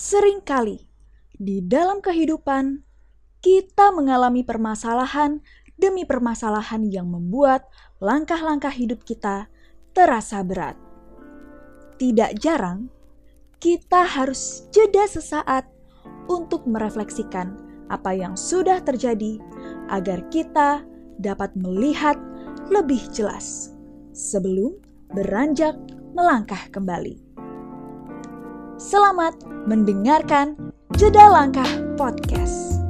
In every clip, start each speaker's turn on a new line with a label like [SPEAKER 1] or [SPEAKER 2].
[SPEAKER 1] Seringkali di dalam kehidupan kita mengalami permasalahan demi permasalahan yang membuat langkah-langkah hidup kita terasa berat. Tidak jarang kita harus jeda sesaat untuk merefleksikan apa yang sudah terjadi agar kita dapat melihat lebih jelas sebelum beranjak melangkah kembali. Selamat mendengarkan Jeda Langkah Podcast.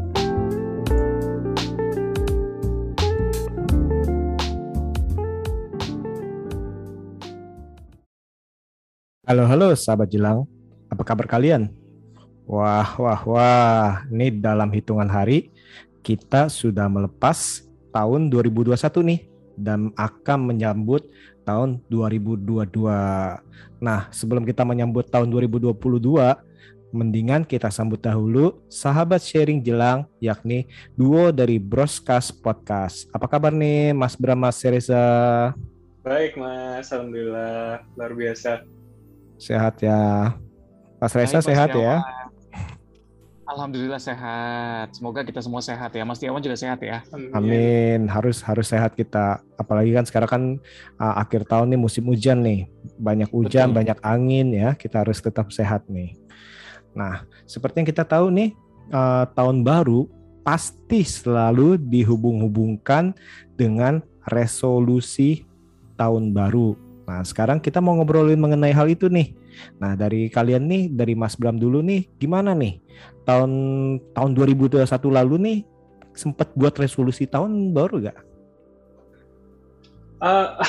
[SPEAKER 2] Halo, halo sahabat Jelang. Apa kabar kalian? Wah, wah, wah. Ini dalam hitungan hari kita sudah melepas tahun 2021 nih dan akan menyambut tahun 2022. Nah, sebelum kita menyambut tahun 2022, mendingan kita sambut dahulu sahabat sharing jelang yakni duo dari Broscast Podcast. Apa kabar nih Mas Bram Mas Reza?
[SPEAKER 3] Baik Mas, Alhamdulillah luar biasa.
[SPEAKER 2] Sehat ya. Mas Reza
[SPEAKER 4] Hai, Mas
[SPEAKER 2] sehat ya?
[SPEAKER 4] Alhamdulillah sehat. Semoga kita semua sehat ya. Mas Tiawan juga sehat ya.
[SPEAKER 2] Amin. Harus harus sehat kita. Apalagi kan sekarang kan uh, akhir tahun nih musim hujan nih. Banyak hujan,
[SPEAKER 4] Betul.
[SPEAKER 2] banyak angin ya. Kita harus tetap sehat nih. Nah, seperti yang kita tahu nih, uh, tahun baru pasti selalu dihubung-hubungkan dengan resolusi tahun baru. Nah, sekarang kita mau ngobrolin mengenai hal itu nih. Nah, dari kalian nih, dari Mas Bram dulu nih, gimana nih? Tahun tahun 2021 lalu nih sempat buat resolusi tahun baru gak?
[SPEAKER 3] Ah,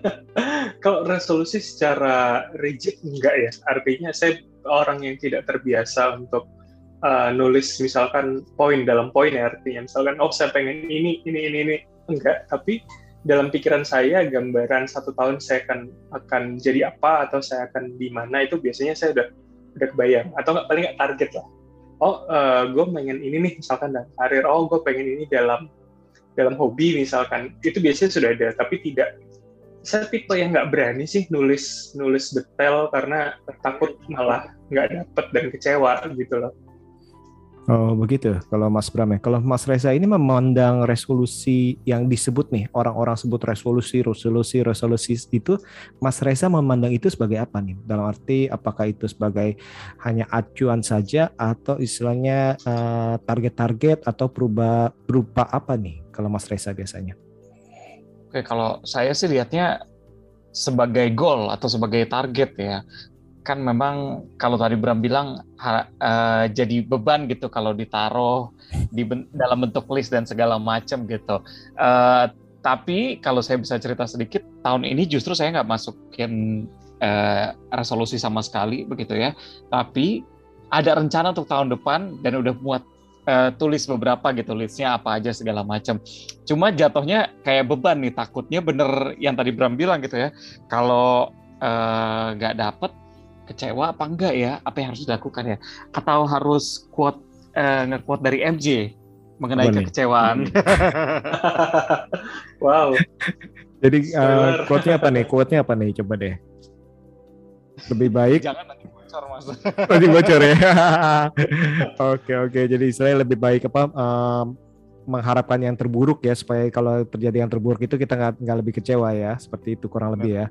[SPEAKER 3] kalau resolusi secara rigid enggak ya. Artinya saya orang yang tidak terbiasa untuk uh, nulis misalkan poin dalam poin ya artinya misalkan oh saya pengen ini ini ini ini enggak tapi dalam pikiran saya gambaran satu tahun saya akan akan jadi apa atau saya akan di mana itu biasanya saya udah udah kebayang. Atau nggak paling nggak target lah. Oh gue pengen ini nih misalkan dalam karir. Oh gue pengen ini dalam dalam hobi misalkan. Itu biasanya sudah ada tapi tidak. Saya tipe yang nggak berani sih nulis nulis detail karena takut malah nggak dapet dan kecewa gitu loh
[SPEAKER 2] Oh begitu. Kalau Mas Bram ya. Kalau Mas Reza ini memandang resolusi yang disebut nih orang-orang sebut resolusi, resolusi, resolusi itu, Mas Reza memandang itu sebagai apa nih? Dalam arti apakah itu sebagai hanya acuan saja atau istilahnya eh, target-target atau berupa berupa apa nih? Kalau Mas Reza biasanya?
[SPEAKER 4] Oke, kalau saya sih lihatnya sebagai goal atau sebagai target ya. Kan memang kalau tadi Bram bilang ha- eh, jadi beban gitu kalau ditaruh di ben- dalam bentuk list dan segala macam gitu. Eh, tapi kalau saya bisa cerita sedikit, tahun ini justru saya nggak masukin eh, resolusi sama sekali begitu ya. Tapi ada rencana untuk tahun depan dan udah muat eh, tulis beberapa gitu listnya apa aja segala macam. Cuma jatuhnya kayak beban nih takutnya bener yang tadi Bram bilang gitu ya. Kalau nggak dapet kecewa apa enggak ya? Apa yang harus dilakukan ya? Atau harus quote eh, nge-quote dari MJ mengenai
[SPEAKER 2] Apa nih?
[SPEAKER 4] kekecewaan.
[SPEAKER 3] wow
[SPEAKER 2] Jadi eh,
[SPEAKER 3] Spoiler.
[SPEAKER 2] quote-nya apa nih? Quote-nya apa nih? Coba deh. Lebih baik
[SPEAKER 4] Jangan nanti bocor mas.
[SPEAKER 2] Tadi bocor ya. Oke oke. Jadi saya lebih baik apa em, mengharapkan yang terburuk ya supaya kalau terjadi yang terburuk itu kita nggak nggak lebih kecewa ya. Seperti itu kurang lebih ya.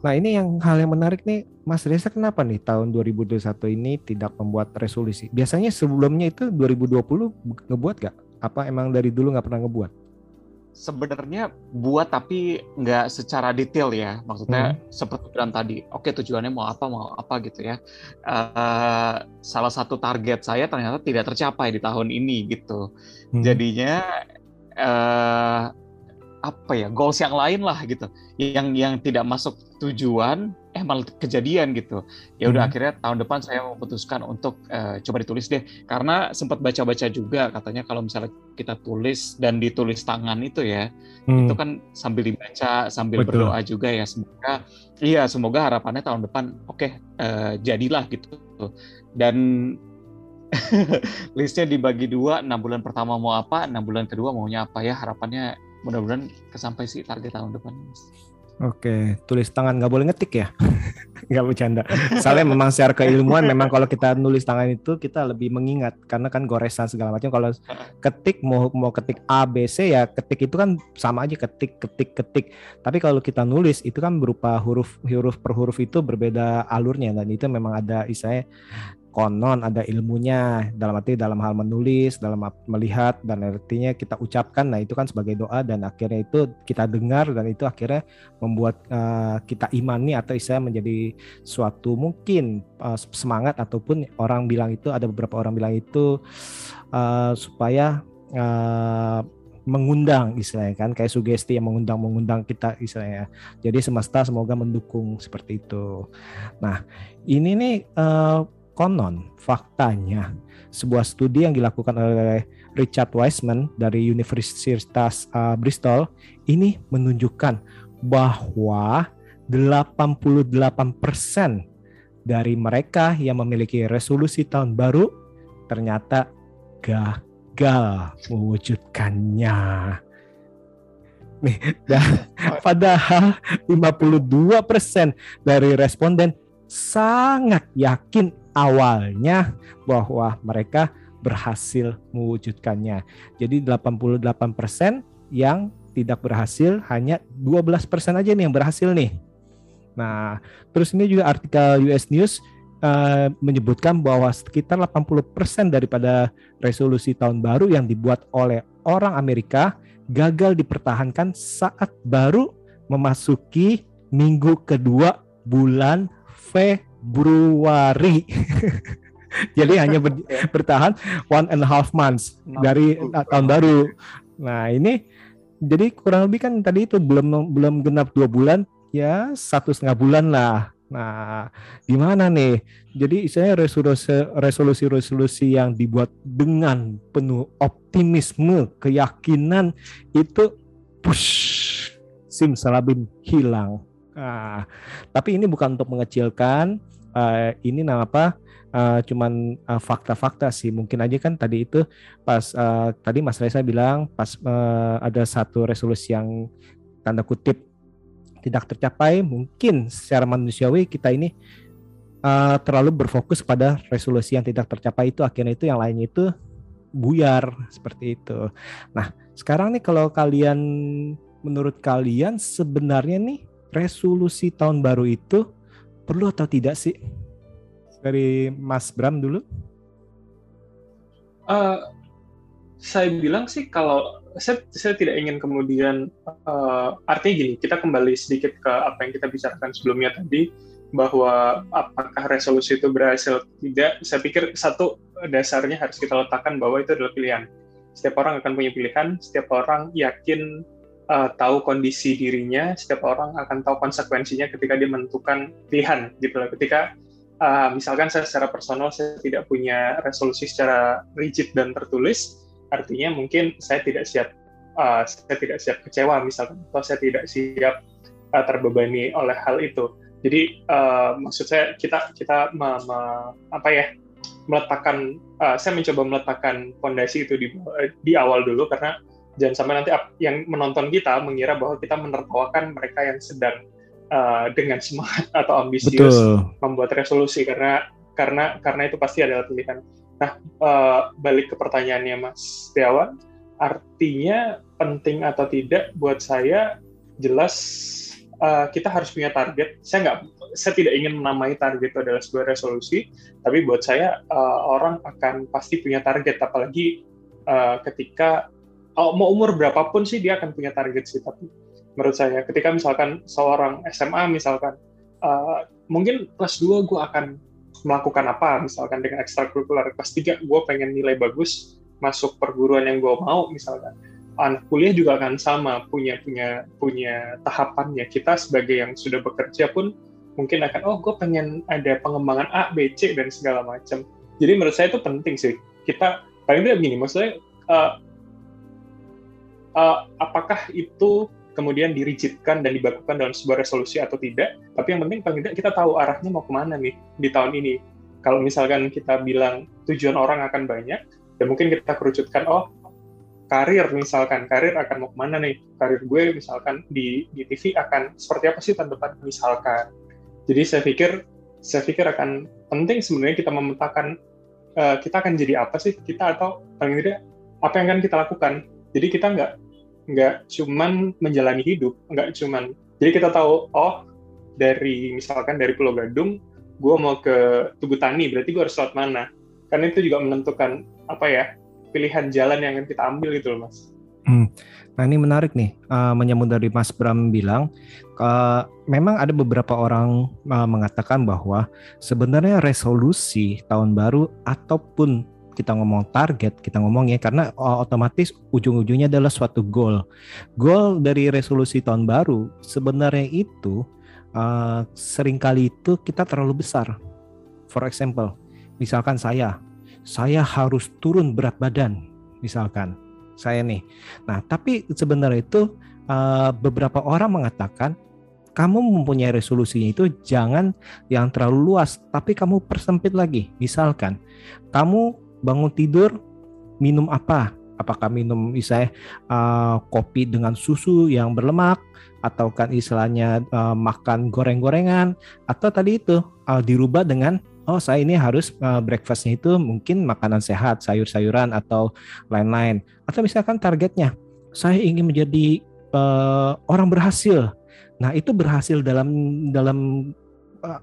[SPEAKER 2] Nah ini yang hal yang menarik nih, Mas Reza kenapa nih tahun 2021 ini tidak membuat resolusi? Biasanya sebelumnya itu 2020 ngebuat gak? Apa emang dari dulu nggak pernah ngebuat?
[SPEAKER 4] Sebenarnya buat tapi nggak secara detail ya. Maksudnya seperti Bram tadi. Oke tujuannya mau apa mau apa gitu ya. Eh, salah satu target saya ternyata tidak tercapai di tahun ini gitu.
[SPEAKER 2] Hmm.
[SPEAKER 4] jadinya eh apa ya goals yang lain lah gitu yang yang tidak masuk tujuan eh malah kejadian gitu ya udah
[SPEAKER 2] Hmm.
[SPEAKER 4] akhirnya tahun depan saya memutuskan untuk eh, coba ditulis deh karena sempat baca-baca juga katanya kalau misalnya kita tulis dan ditulis tangan itu ya
[SPEAKER 2] Hmm.
[SPEAKER 4] itu kan sambil dibaca sambil
[SPEAKER 2] Betul.
[SPEAKER 4] berdoa juga ya semoga iya semoga harapannya tahun depan oke eh, jadilah gitu dan listnya dibagi dua enam bulan pertama mau apa enam bulan kedua maunya apa ya harapannya mudah-mudahan kesampai sih target tahun depan Mas.
[SPEAKER 2] Oke, tulis tangan nggak boleh ngetik ya? nggak bercanda. Soalnya memang secara keilmuan memang kalau kita nulis tangan itu kita lebih mengingat karena kan goresan segala macam. Kalau ketik mau mau ketik A B C ya ketik itu kan sama aja ketik ketik ketik. Tapi kalau kita nulis itu kan berupa huruf huruf per huruf itu berbeda alurnya dan itu memang ada istilahnya konon ada ilmunya. Dalam arti dalam hal menulis dalam melihat dan artinya kita ucapkan. Nah itu kan sebagai doa dan akhirnya itu kita dengar dan itu akhirnya membuat uh, kita imani atau istilah menjadi suatu mungkin uh, semangat ataupun orang bilang itu ada beberapa orang bilang itu uh, supaya uh, mengundang istilahnya kan kayak sugesti yang mengundang mengundang kita istilahnya. Jadi semesta semoga mendukung seperti itu. Nah ini nih uh, Konon, faktanya, sebuah studi yang dilakukan oleh Richard Wiseman dari Universitas uh, Bristol ini menunjukkan bahwa 88% dari mereka yang memiliki resolusi tahun baru ternyata gagal mewujudkannya. Nih, dan padahal 52% dari responden sangat yakin awalnya bahwa mereka berhasil mewujudkannya. Jadi 88% yang tidak berhasil hanya 12% aja nih yang berhasil nih. Nah, terus ini juga artikel US News uh, menyebutkan bahwa sekitar 80% daripada resolusi tahun baru yang dibuat oleh orang Amerika gagal dipertahankan saat baru memasuki minggu kedua bulan Februari Februari. Jadi hanya ber, bertahan one and a half months dari uh, tahun baru. Nah ini jadi kurang lebih kan tadi itu belum belum genap dua bulan ya satu setengah bulan lah. Nah gimana nih? Jadi saya resolusi-resolusi yang dibuat dengan penuh optimisme, keyakinan itu push simsalabim hilang. Nah, tapi ini bukan untuk mengecilkan uh, ini nama apa? Uh, cuman fakta fakta-fakta sih. Mungkin aja kan tadi itu pas uh, tadi Mas Reza bilang pas uh, ada satu resolusi yang tanda kutip tidak tercapai mungkin secara manusiawi kita ini uh, terlalu berfokus pada resolusi yang tidak tercapai itu. Akhirnya itu yang lainnya itu buyar seperti itu. Nah sekarang nih kalau kalian menurut kalian sebenarnya nih resolusi tahun baru itu perlu atau tidak sih? Dari Mas Bram dulu.
[SPEAKER 3] Uh, saya bilang sih kalau saya, saya tidak ingin kemudian uh, artinya gini kita kembali sedikit ke apa yang kita bicarakan sebelumnya tadi bahwa apakah resolusi itu berhasil tidak saya pikir satu dasarnya harus kita letakkan bahwa itu adalah pilihan setiap orang akan punya pilihan setiap orang yakin uh, tahu kondisi dirinya, setiap orang akan tahu konsekuensinya ketika dia menentukan pilihan gitu. Ketika uh, misalkan saya secara personal saya tidak punya resolusi secara rigid dan tertulis, artinya mungkin saya tidak siap uh, saya tidak siap kecewa misalkan atau saya tidak siap uh, terbebani oleh hal itu. Jadi uh, maksud saya kita kita me, me, apa ya meletakkan uh, saya mencoba meletakkan fondasi itu di di awal dulu karena jangan sampai nanti yang menonton kita mengira bahwa kita menertawakan mereka yang sedang uh, dengan semangat atau ambisius Betul. membuat resolusi karena karena karena itu pasti adalah pilihan. Nah, uh, balik ke pertanyaannya Mas Tiawan, artinya penting atau tidak buat saya jelas uh, kita harus punya target. Saya nggak, saya tidak ingin menamai target itu adalah sebuah resolusi, tapi buat saya uh, orang akan pasti punya target, apalagi uh, ketika oh, mau umur berapapun sih dia akan punya target sih tapi menurut saya ketika misalkan seorang SMA misalkan uh, mungkin kelas 2 gue akan melakukan apa misalkan dengan ekstrakurikuler. Kelas 3 gue pengen nilai bagus masuk perguruan yang gue mau misalkan. Anak kuliah juga akan sama punya punya punya tahapannya. Kita sebagai yang sudah bekerja pun mungkin akan oh gue pengen ada pengembangan A B C dan segala macam. Jadi menurut saya itu penting sih. Kita paling tidak begini maksudnya uh, uh, apakah itu kemudian dirigidkan dan dibakukan dalam sebuah resolusi atau tidak. Tapi yang penting paling tidak kita tahu arahnya mau ke mana nih di tahun ini. Kalau misalkan kita bilang tujuan orang akan banyak, ya mungkin kita kerucutkan, oh karir misalkan karir akan mau ke mana nih karir gue misalkan di di TV akan seperti apa sih tahun depan misalkan jadi saya pikir saya pikir akan penting sebenarnya kita memetakan uh, kita akan jadi apa sih kita atau paling tidak apa yang akan kita lakukan jadi kita nggak nggak cuman menjalani hidup nggak cuman. Jadi kita tahu oh dari misalkan dari Pulau Gadung gue mau ke Tugu Tani berarti gue harus lewat mana? Karena itu juga menentukan apa ya pilihan jalan yang kita ambil gitu loh mas.
[SPEAKER 2] Hmm. Nah ini menarik nih, uh, menyambut dari Mas Bram bilang, uh, memang ada beberapa orang uh, mengatakan bahwa sebenarnya resolusi tahun baru ataupun kita ngomong target, kita ngomong ya karena uh, otomatis ujung-ujungnya adalah suatu goal. Goal dari resolusi tahun baru sebenarnya itu uh, sering kali itu kita terlalu besar. For example, misalkan saya, saya harus turun berat badan, misalkan saya nih. Nah, tapi sebenarnya itu uh, beberapa orang mengatakan kamu mempunyai resolusinya itu jangan yang terlalu luas, tapi kamu persempit lagi. Misalkan kamu bangun tidur minum apa? Apakah minum misalnya uh, kopi dengan susu yang berlemak atau kan istilahnya uh, makan goreng-gorengan atau tadi itu uh, dirubah dengan oh saya ini harus uh, breakfastnya itu mungkin makanan sehat, sayur-sayuran atau lain-lain. Atau misalkan targetnya saya ingin menjadi uh, orang berhasil. Nah itu berhasil dalam dalam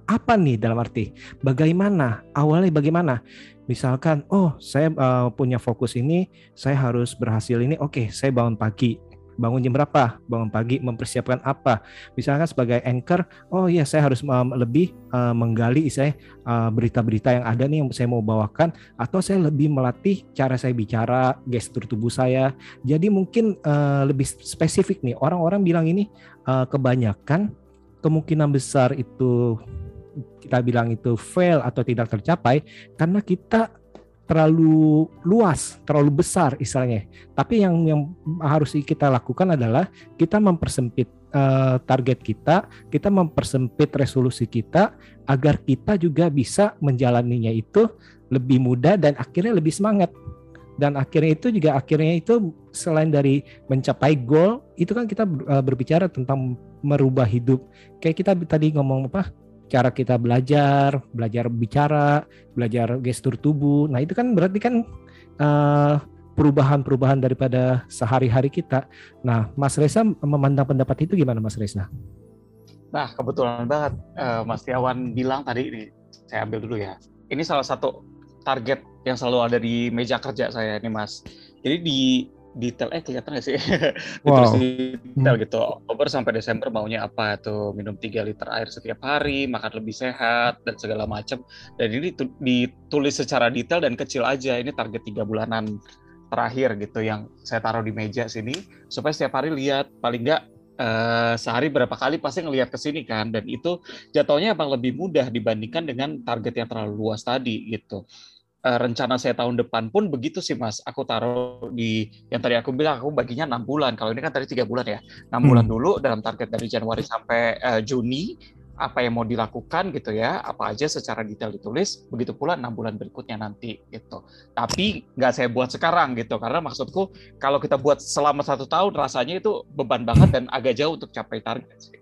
[SPEAKER 2] apa nih dalam arti bagaimana awalnya bagaimana? Misalkan oh saya uh, punya fokus ini, saya harus berhasil ini. Oke, okay, saya bangun pagi bangun jam berapa, bangun pagi, mempersiapkan apa. Misalkan sebagai anchor, oh iya saya harus um, lebih uh, menggali saya uh, berita-berita yang ada nih yang saya mau bawakan, atau saya lebih melatih cara saya bicara, gestur tubuh saya. Jadi mungkin uh, lebih spesifik nih. Orang-orang bilang ini uh, kebanyakan kemungkinan besar itu kita bilang itu fail atau tidak tercapai karena kita terlalu luas, terlalu besar istilahnya. Tapi yang yang harus kita lakukan adalah kita mempersempit uh, target kita, kita mempersempit resolusi kita agar kita juga bisa menjalaninya itu lebih mudah dan akhirnya lebih semangat. Dan akhirnya itu juga akhirnya itu selain dari mencapai goal, itu kan kita uh, berbicara tentang merubah hidup. Kayak kita tadi ngomong apa? Cara kita belajar, belajar bicara, belajar gestur tubuh. Nah itu kan berarti kan eh, perubahan-perubahan daripada sehari-hari kita. Nah Mas Reza memandang pendapat itu gimana Mas Reza?
[SPEAKER 4] Nah kebetulan banget uh, Mas Tiawan bilang tadi ini saya ambil dulu ya. Ini salah satu target yang selalu ada di meja kerja saya nih Mas. Jadi di detail eh kelihatan nggak sih? Wow. detail hmm. gitu. Oktober sampai Desember maunya apa tuh? Minum 3 liter air setiap hari makan lebih sehat dan segala macam dan ini ditulis secara detail dan kecil aja. Ini target tiga bulanan terakhir gitu yang saya taruh di meja sini supaya setiap hari lihat. Paling nggak uh, sehari berapa kali pasti ngelihat ke sini kan? Dan itu jatuhnya emang lebih mudah dibandingkan dengan target yang terlalu luas tadi gitu uh, rencana saya tahun depan pun begitu sih mas. Aku taruh di yang tadi aku bilang aku baginya enam bulan. Kalau ini kan tadi tiga bulan ya. Enam hmm. bulan dulu dalam target dari Januari sampai uh, Juni apa yang mau dilakukan gitu ya apa aja secara detail ditulis begitu pula enam bulan berikutnya nanti gitu tapi nggak saya buat sekarang gitu karena maksudku kalau kita buat selama satu tahun rasanya itu beban banget dan agak jauh untuk capai target sih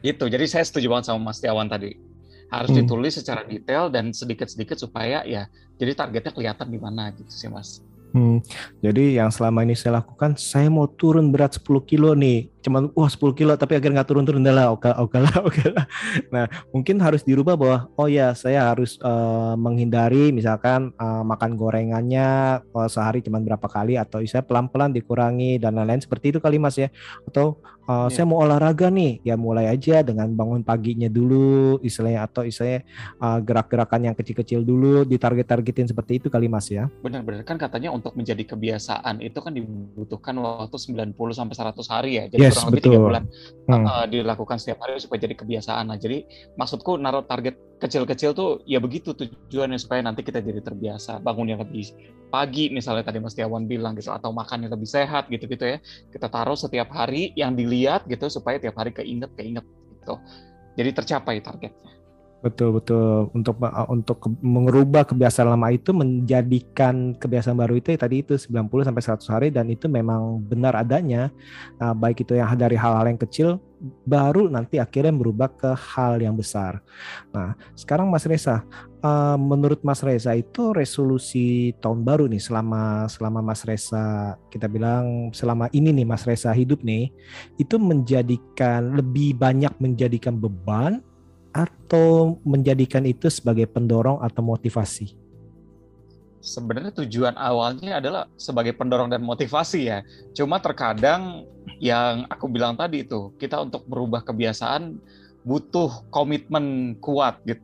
[SPEAKER 4] gitu jadi saya setuju banget sama Mas Tiawan tadi harus hmm. ditulis secara detail dan sedikit-sedikit supaya ya jadi targetnya kelihatan di mana gitu sih mas.
[SPEAKER 2] Hmm, jadi yang selama ini saya lakukan, saya mau turun berat 10 kilo nih, cuman wah 10 kilo tapi akhirnya nggak turun-turun. Lah, oke oke lah, oke lah. Nah mungkin harus dirubah bahwa oh ya saya harus uh, menghindari misalkan uh, makan gorengannya uh, sehari cuma berapa kali atau saya pelan-pelan dikurangi dan lain-lain. Seperti itu kali mas ya, atau uh, ya. saya mau olahraga nih. Ya mulai aja dengan bangun paginya dulu istilahnya atau istilahnya uh, gerak-gerakan yang kecil-kecil dulu ditarget-targetin seperti itu kali mas ya.
[SPEAKER 4] Benar-benar kan katanya untuk menjadi kebiasaan itu kan dibutuhkan waktu 90 sampai 100 hari ya. Jadi
[SPEAKER 2] yes, kurang lebih tiga bulan
[SPEAKER 4] hmm. uh, dilakukan setiap hari supaya jadi kebiasaan. Nah jadi maksudku naruh target kecil-kecil tuh ya begitu tujuannya supaya nanti kita jadi terbiasa bangun yang lebih pagi misalnya tadi Mas Tiawan bilang gitu atau makan yang lebih sehat gitu-gitu ya. Kita taruh setiap hari yang dilihat gitu supaya tiap hari keinget keinget gitu. Jadi tercapai targetnya
[SPEAKER 2] Betul betul untuk untuk mengubah kebiasaan lama itu menjadikan kebiasaan baru itu ya, tadi itu 90 sampai 100 hari dan itu memang benar adanya uh, baik itu yang dari hal-hal yang kecil baru nanti akhirnya berubah ke hal yang besar. Nah, sekarang Mas Reza, uh, menurut Mas Reza itu resolusi tahun baru nih selama selama Mas Reza kita bilang selama ini nih Mas Reza hidup nih itu menjadikan lebih banyak menjadikan beban atau menjadikan itu sebagai pendorong atau motivasi?
[SPEAKER 4] Sebenarnya tujuan awalnya adalah sebagai pendorong dan motivasi ya. Cuma terkadang yang aku bilang tadi itu, kita untuk merubah kebiasaan butuh komitmen kuat gitu.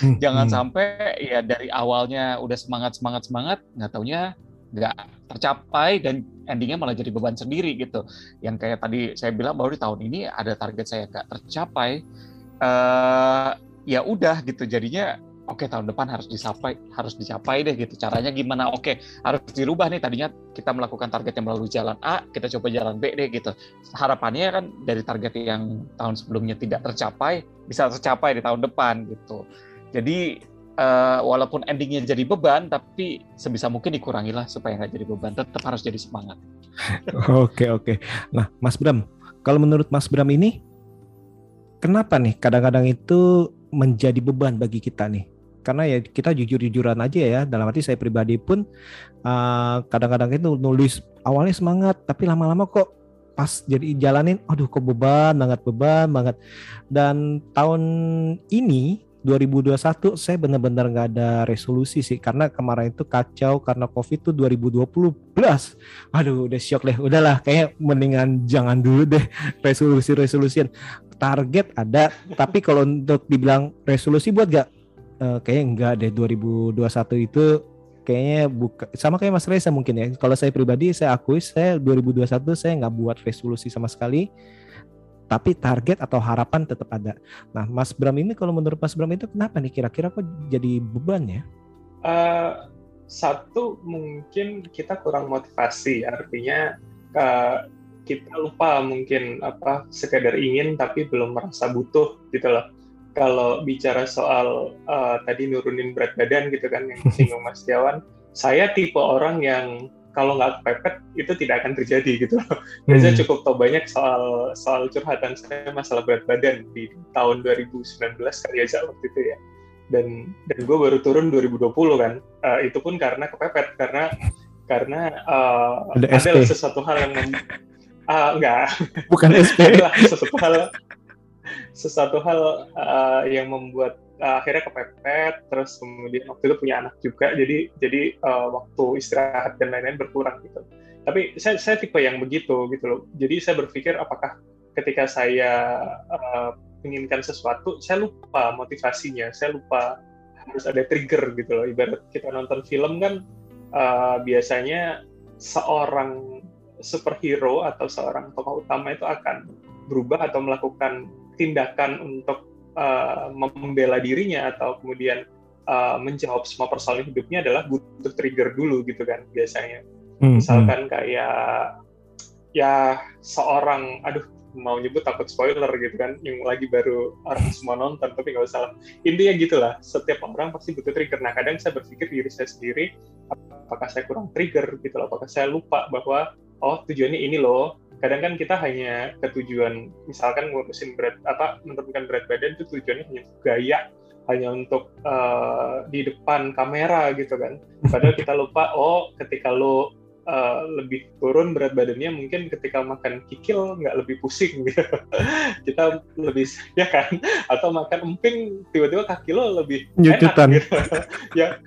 [SPEAKER 4] Hmm, Jangan hmm. sampai ya dari awalnya udah semangat semangat semangat, nggak taunya nggak tercapai dan endingnya malah jadi beban sendiri gitu. Yang kayak tadi saya bilang bahwa di tahun ini ada target saya nggak tercapai, uh, ya udah gitu. Jadinya oke okay, tahun depan harus dicapai harus dicapai deh gitu. Caranya gimana? Oke okay, harus dirubah nih. Tadinya kita melakukan targetnya melalui jalan A kita coba jalan B deh gitu. Harapannya kan dari target yang tahun sebelumnya tidak tercapai bisa tercapai di tahun depan gitu. Jadi uh, walaupun endingnya jadi beban tapi sebisa mungkin dikurangilah supaya nggak jadi beban. Tetap harus jadi semangat.
[SPEAKER 2] Oke oke. Nah Mas Bram kalau menurut Mas Bram ini kenapa nih kadang-kadang itu menjadi beban bagi kita nih? Karena ya kita jujur-jujuran aja ya. Dalam arti saya pribadi pun uh, kadang-kadang itu nulis awalnya semangat, tapi lama-lama kok pas jadi jalanin, aduh kok beban banget beban banget. Dan tahun ini 2021 saya benar-benar nggak ada resolusi sih karena kemarin itu kacau karena covid tuh 2020 plus aduh udah shock deh udahlah kayak mendingan jangan dulu deh resolusi resolusian target ada tapi kalau untuk dibilang resolusi buat gak uh, kayaknya enggak deh 2021 itu kayaknya buka sama kayak Mas Reza mungkin ya kalau saya pribadi saya akui saya 2021 saya nggak buat resolusi sama sekali tapi target atau harapan tetap ada. Nah, Mas Bram ini kalau menurut Mas Bram itu kenapa nih kira-kira kok jadi beban ya?
[SPEAKER 3] Uh, satu mungkin kita kurang motivasi, artinya uh, kita lupa mungkin apa sekedar ingin tapi belum merasa butuh gitu loh. Kalau bicara soal uh, tadi nurunin berat badan gitu kan yang singgung Mas Tiawan, saya tipe orang yang kalau nggak kepepet itu tidak akan terjadi gitu loh. Biasanya hmm. cukup tahu banyak soal soal curhatan saya masalah berat badan di tahun 2019 kali aja waktu itu ya. Dan dan gue baru turun 2020 kan. Uh, itu pun karena kepepet karena karena uh, ada, ada sesuatu hal yang mem, uh, enggak.
[SPEAKER 2] Bukan SP
[SPEAKER 3] sesuatu hal sesuatu hal uh, yang membuat uh, akhirnya kepepet terus kemudian waktu itu punya anak juga jadi jadi uh, waktu istirahat dan lain-lain berkurang gitu. Tapi saya saya tipe yang begitu gitu loh. Jadi saya berpikir apakah ketika saya uh, menginginkan sesuatu saya lupa motivasinya saya lupa harus ada trigger gitu loh. Ibarat kita nonton film kan uh, biasanya seorang superhero atau seorang tokoh utama itu akan berubah atau melakukan tindakan untuk uh, membela dirinya atau kemudian uh, menjawab semua persoalan hidupnya adalah butuh trigger dulu gitu kan biasanya. Hmm, Misalkan hmm. kayak ya seorang, aduh mau nyebut takut spoiler gitu kan, yang lagi baru orang semua nonton tapi nggak usah. Intinya gitulah, setiap orang pasti butuh trigger. Nah kadang saya berpikir diri saya sendiri, apakah saya kurang trigger gitu loh, apakah saya lupa bahwa oh tujuannya ini loh, kadang kan kita hanya ketujuan misalkan ngurusin berat apa menurunkan berat badan itu tujuannya hanya gaya hanya untuk uh, di depan kamera gitu kan. Padahal kita lupa oh ketika lo uh, lebih turun berat badannya mungkin ketika makan kikil nggak lebih pusing gitu. Kita lebih ya kan? Atau makan emping tiba-tiba kaki lo lebih
[SPEAKER 2] nyutan
[SPEAKER 3] gitu. ya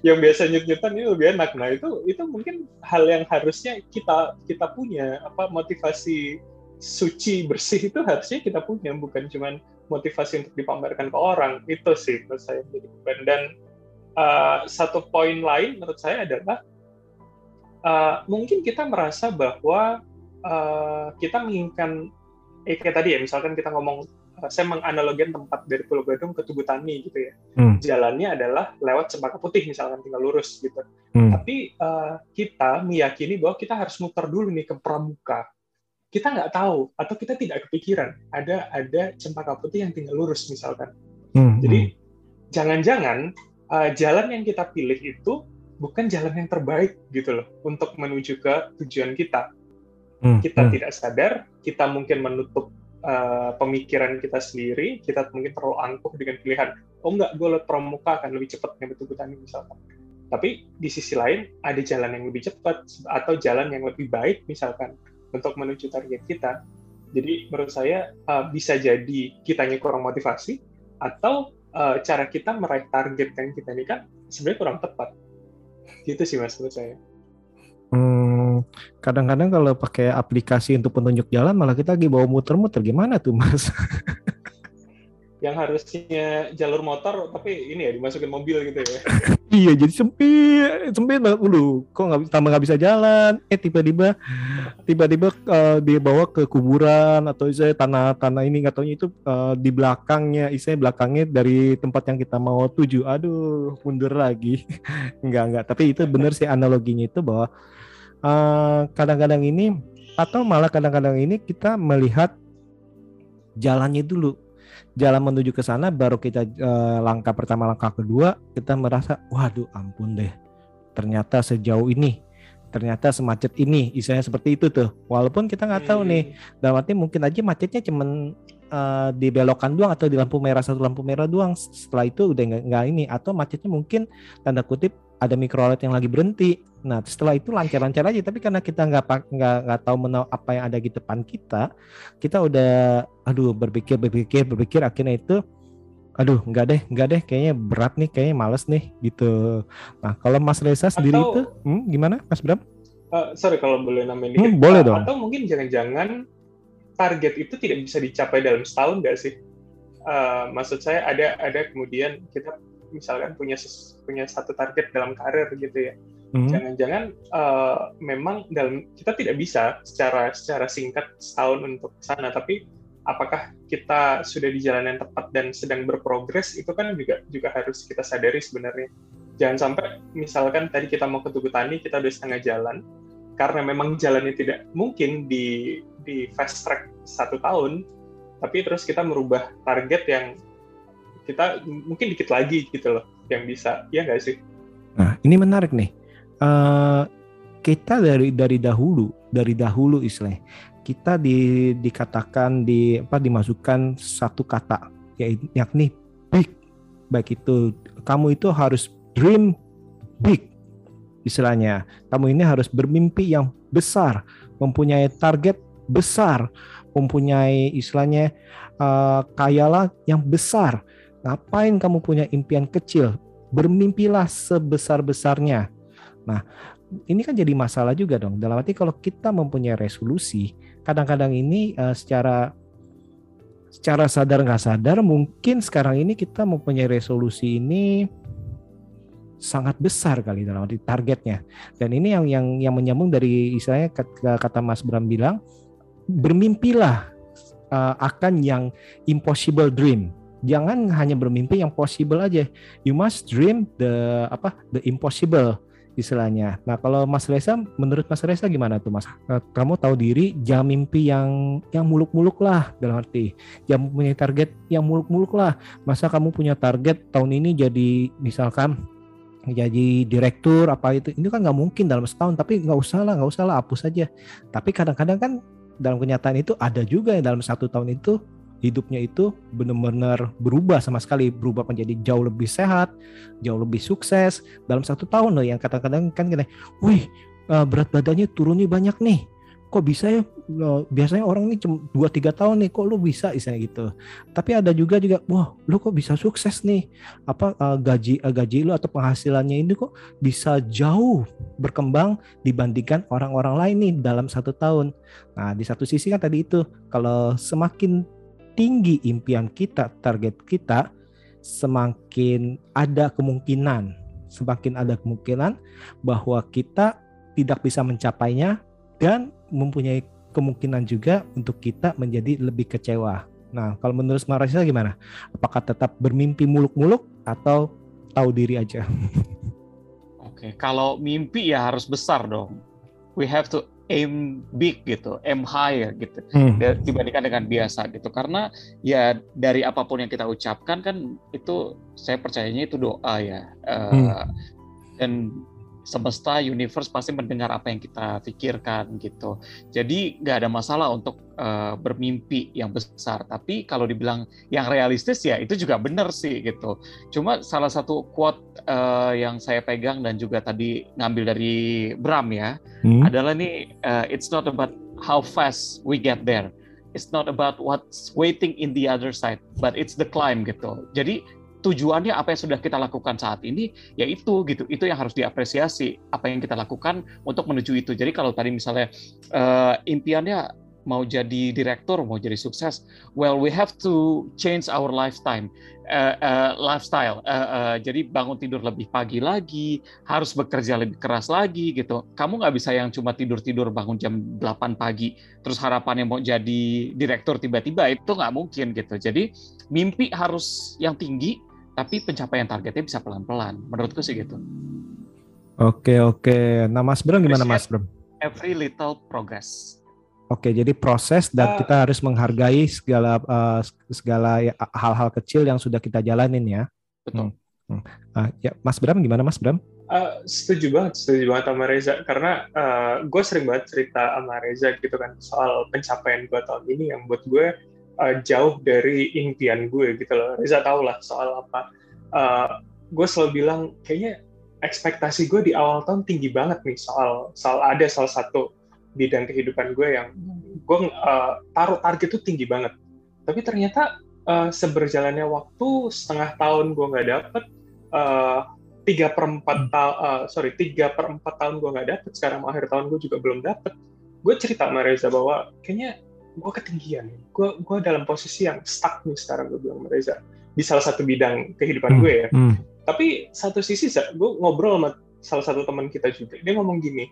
[SPEAKER 3] yang biasa nyut-nyutan ini lebih enak. Nah itu itu mungkin hal yang harusnya kita kita punya. Apa motivasi suci bersih itu harusnya kita punya bukan cuman motivasi untuk dipamerkan ke orang. Itu sih menurut saya jadi beban. Dan uh, satu poin lain menurut saya adalah uh, mungkin kita merasa bahwa uh, kita menginginkan eh kayak tadi ya misalkan kita ngomong uh, saya menganalogikan tempat dari Pulau Gadung ke Tugu Tani gitu ya hmm. jalannya adalah lewat Cempaka Putih misalkan tinggal lurus gitu hmm. tapi uh, kita meyakini bahwa kita harus muter dulu nih ke Pramuka kita nggak tahu atau kita tidak kepikiran ada ada Cempaka Putih yang tinggal lurus misalkan Hmm. Jadi jangan-jangan uh, jalan yang kita pilih itu bukan jalan yang terbaik gitu loh untuk menuju ke tujuan kita. Hmm. Kita hmm. tidak sadar, kita mungkin menutup uh, pemikiran kita sendiri, kita mungkin terlalu angkuh dengan pilihan, oh enggak, gue lewat pramuka akan lebih cepat betul tani misalkan. Tapi di sisi lain ada jalan yang lebih cepat atau jalan yang lebih baik misalkan untuk menuju target kita. Jadi menurut saya uh, bisa jadi kitanya kurang motivasi atau uh, cara kita meraih target yang kita ini kan sebenarnya kurang tepat. Gitu sih mas menurut saya.
[SPEAKER 2] Hmm, kadang-kadang kalau pakai aplikasi untuk penunjuk jalan malah kita lagi bawa muter-muter gimana tuh mas?
[SPEAKER 3] yang harusnya jalur motor tapi ini ya dimasukin mobil gitu ya.
[SPEAKER 2] Iya jadi sempit sempit banget. Dulu kok nggak tambah nggak bisa jalan? Eh tiba-tiba tiba-tiba uh, dibawa ke kuburan atau saya tanah-tanah ini nggak itu uh, di belakangnya istilahnya belakangnya dari tempat yang kita mau tuju. Aduh mundur lagi. Nggak nggak. Tapi itu benar sih analoginya itu bahwa eh, kadang-kadang uh, ini atau malah kadang-kadang ini kita melihat jalannya dulu jalan menuju ke sana baru kita uh, langkah pertama langkah kedua kita merasa waduh ampun deh ternyata sejauh ini ternyata semacet ini istilahnya seperti itu tuh walaupun kita nggak tahu nih hmm. dalam arti mungkin aja macetnya cuman uh, di belokan doang atau di lampu merah satu lampu merah doang setelah itu udah nggak ini atau macetnya mungkin tanda kutip ada mikrolet yang lagi berhenti. Nah setelah itu lancar-lancar aja. Tapi karena kita nggak nggak nggak tahu menau apa yang ada di depan kita, kita udah aduh berpikir berpikir berpikir akhirnya itu aduh nggak deh nggak deh kayaknya berat nih kayaknya males nih gitu nah kalau Mas Reza sendiri atau, itu hmm, gimana Mas Bram?
[SPEAKER 3] Uh, sorry kalau boleh nambahin dikit.
[SPEAKER 2] Hmm, boleh dong.
[SPEAKER 3] Atau mungkin jangan-jangan target itu tidak bisa dicapai dalam setahun nggak sih? Uh, maksud saya ada ada kemudian kita misalkan punya punya satu target dalam karir gitu ya. Hmm. Jangan-jangan uh, memang dalam kita tidak bisa secara secara singkat setahun untuk sana, tapi apakah kita sudah di jalan yang tepat dan sedang berprogres itu kan juga juga harus kita sadari sebenarnya. Jangan sampai misalkan tadi kita mau ke Tugu Tani kita udah setengah jalan karena memang jalannya tidak mungkin di di fast track satu tahun, tapi terus kita merubah target yang kita mungkin dikit lagi gitu loh yang bisa ya nggak sih?
[SPEAKER 2] Nah ini menarik nih. Uh, kita dari dari dahulu dari dahulu istilahnya kita di dikatakan di apa dimasukkan satu kata yakni big. Baik itu kamu itu harus dream big istilahnya. Kamu ini harus bermimpi yang besar mempunyai target besar mempunyai istilahnya uh, kayalah yang besar Ngapain kamu punya impian kecil? Bermimpilah sebesar-besarnya. Nah, ini kan jadi masalah juga dong. Dalam arti kalau kita mempunyai resolusi, kadang-kadang ini uh, secara secara sadar nggak sadar mungkin sekarang ini kita mempunyai resolusi ini sangat besar kali dalam arti targetnya. Dan ini yang yang yang menyambung dari istilahnya kata Mas Bram bilang bermimpilah uh, akan yang impossible dream jangan hanya bermimpi yang possible aja. You must dream the apa the impossible istilahnya. Nah kalau Mas Reza, menurut Mas Reza gimana tuh Mas? Eh, kamu tahu diri, jangan mimpi yang yang muluk-muluk lah dalam arti, jangan punya target yang muluk-muluk lah. Masa kamu punya target tahun ini jadi misalkan jadi direktur apa itu, ini kan nggak mungkin dalam setahun. Tapi nggak usah lah, nggak usah lah, hapus saja. Tapi kadang-kadang kan dalam kenyataan itu ada juga yang dalam satu tahun itu hidupnya itu benar-benar berubah sama sekali berubah menjadi jauh lebih sehat jauh lebih sukses. Dalam satu tahun loh yang kadang-kadang kan gini wih eh, berat badannya turunnya banyak nih. Kok bisa ya biasanya orang ini cuma dua tiga tahun nih kok lu bisa? Istilahnya gitu. Tapi ada juga juga wah lu kok bisa sukses nih? Apa uh, gaji uh, gaji lu atau penghasilannya ini kok bisa jauh berkembang dibandingkan orang-orang lain nih dalam satu tahun? Nah di satu sisi kan tadi itu kalau semakin tinggi impian kita, target kita, semakin ada kemungkinan, semakin ada kemungkinan bahwa kita tidak bisa mencapainya dan mempunyai kemungkinan juga untuk kita menjadi lebih kecewa. Nah, kalau menurut Marisa gimana? Apakah tetap bermimpi muluk-muluk atau tahu diri aja?
[SPEAKER 4] Oke, kalau mimpi ya harus besar dong. We have to aim big gitu, aim high gitu hmm. dibandingkan dengan biasa gitu. Karena ya dari apa pun yang kita ucapkan kan itu saya percayanya itu doa ya. Uh, hmm. Dan semesta universe pasti mendengar apa yang kita pikirkan gitu. Jadi nggak ada masalah untuk uh, bermimpi yang besar. Tapi kalau dibilang yang realistis ya itu juga benar sih gitu. Cuma salah satu quote uh, yang saya pegang dan juga tadi ngambil dari Bram ya hmm. adalah nih uh, it's not about how fast we get there. It's not about what's waiting in the other side, but it's the climb gitu. Jadi tujuannya apa yang sudah kita lakukan saat ini yaitu gitu. Itu yang harus diapresiasi apa yang kita lakukan untuk menuju itu. Jadi kalau tadi misalnya uh, impiannya mau jadi direktur mau jadi sukses well we have to change our lifetime uh, uh, lifestyle. Uh, uh, jadi bangun tidur lebih pagi lagi harus bekerja lebih keras lagi gitu. Kamu nggak bisa yang cuma tidur tidur bangun jam 8 pagi terus harapannya mau jadi direktur tiba-tiba itu nggak mungkin gitu. Jadi mimpi harus yang tinggi tapi pencapaian targetnya bisa pelan-pelan. Menurutku sih gitu.
[SPEAKER 2] Oke oke. Nah Mas Bram gimana Mas Bram?
[SPEAKER 4] Every little progress.
[SPEAKER 2] Oke, jadi proses dan uh, kita harus menghargai segala uh, segala hal-hal kecil yang sudah kita jalanin ya.
[SPEAKER 4] Betul.
[SPEAKER 2] Hmm. Uh, ya, Mas Bram gimana Mas Bram?
[SPEAKER 3] Uh, setuju banget, setuju banget sama Reza karena uh, gue sering banget cerita sama Reza gitu kan soal pencapaian gue tahun ini yang buat gue uh, jauh dari impian gue gitu loh. Reza tau lah soal apa. Uh, gue selalu bilang kayaknya ekspektasi gue di awal tahun tinggi banget nih soal soal ada salah satu bidang kehidupan gue yang gue uh, taruh target tuh tinggi banget. Tapi ternyata uh, seberjalannya waktu setengah tahun gue nggak dapet. tiga per empat tahun, uh, sorry tiga per empat tahun gue nggak dapet. Sekarang akhir tahun gue juga belum dapet. Gue cerita sama Reza bahwa kayaknya gue ketinggian gue gue dalam posisi yang stuck nih sekarang gue bilang Reza di salah satu bidang kehidupan hmm. gue ya hmm. tapi satu sisi gue ngobrol sama salah satu teman kita juga dia ngomong gini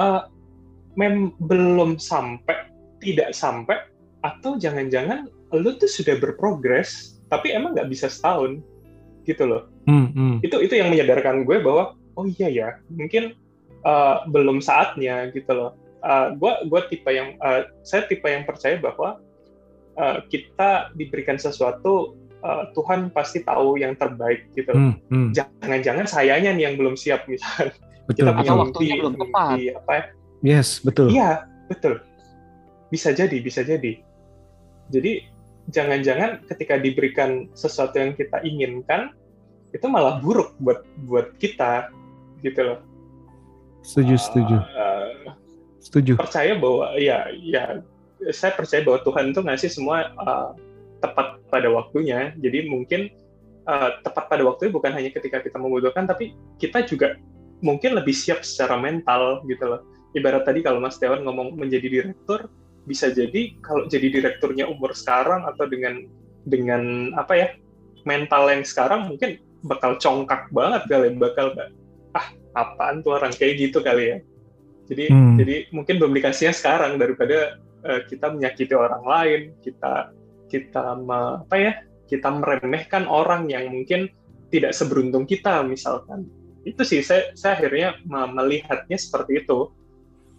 [SPEAKER 3] uh, mem belum sampai tidak sampai atau jangan-jangan lu tuh sudah berprogres tapi emang nggak bisa setahun gitu loh hmm, hmm. itu itu yang menyadarkan gue bahwa oh iya ya mungkin uh, belum saatnya gitu loh uh, gue tipe yang uh, saya tipe yang percaya bahwa uh, kita diberikan sesuatu uh, Tuhan pasti tahu yang terbaik gitu. Hmm, hmm. Jangan-jangan sayanya nih yang belum siap misalnya.
[SPEAKER 2] Betul,
[SPEAKER 3] kita
[SPEAKER 2] punya
[SPEAKER 4] waktunya belum tepat. Di,
[SPEAKER 3] apa ya?
[SPEAKER 2] Yes, betul.
[SPEAKER 3] Iya, betul. Bisa jadi, bisa jadi. Jadi jangan-jangan ketika diberikan sesuatu yang kita inginkan itu malah buruk buat buat kita gitu loh.
[SPEAKER 2] Setuju, setuju.
[SPEAKER 3] Uh,
[SPEAKER 2] Setuju.
[SPEAKER 3] Percaya bahwa ya ya saya percaya bahwa Tuhan itu ngasih semua uh, tepat pada waktunya. Jadi mungkin uh, tepat pada waktunya bukan hanya ketika kita membutuhkan, tapi kita juga mungkin lebih siap secara mental gitu loh. Ibarat tadi kalau Mas Dewan ngomong menjadi direktur, bisa jadi kalau jadi direkturnya umur sekarang atau dengan dengan apa ya mental yang sekarang mungkin bakal congkak banget kali bakal ah apaan tuh orang kayak gitu kali ya jadi hmm. jadi mungkin belum dikasihnya sekarang daripada uh, kita menyakiti orang lain, kita kita me, apa ya? Kita meremehkan orang yang mungkin tidak seberuntung kita misalkan. Itu sih saya saya akhirnya melihatnya seperti itu.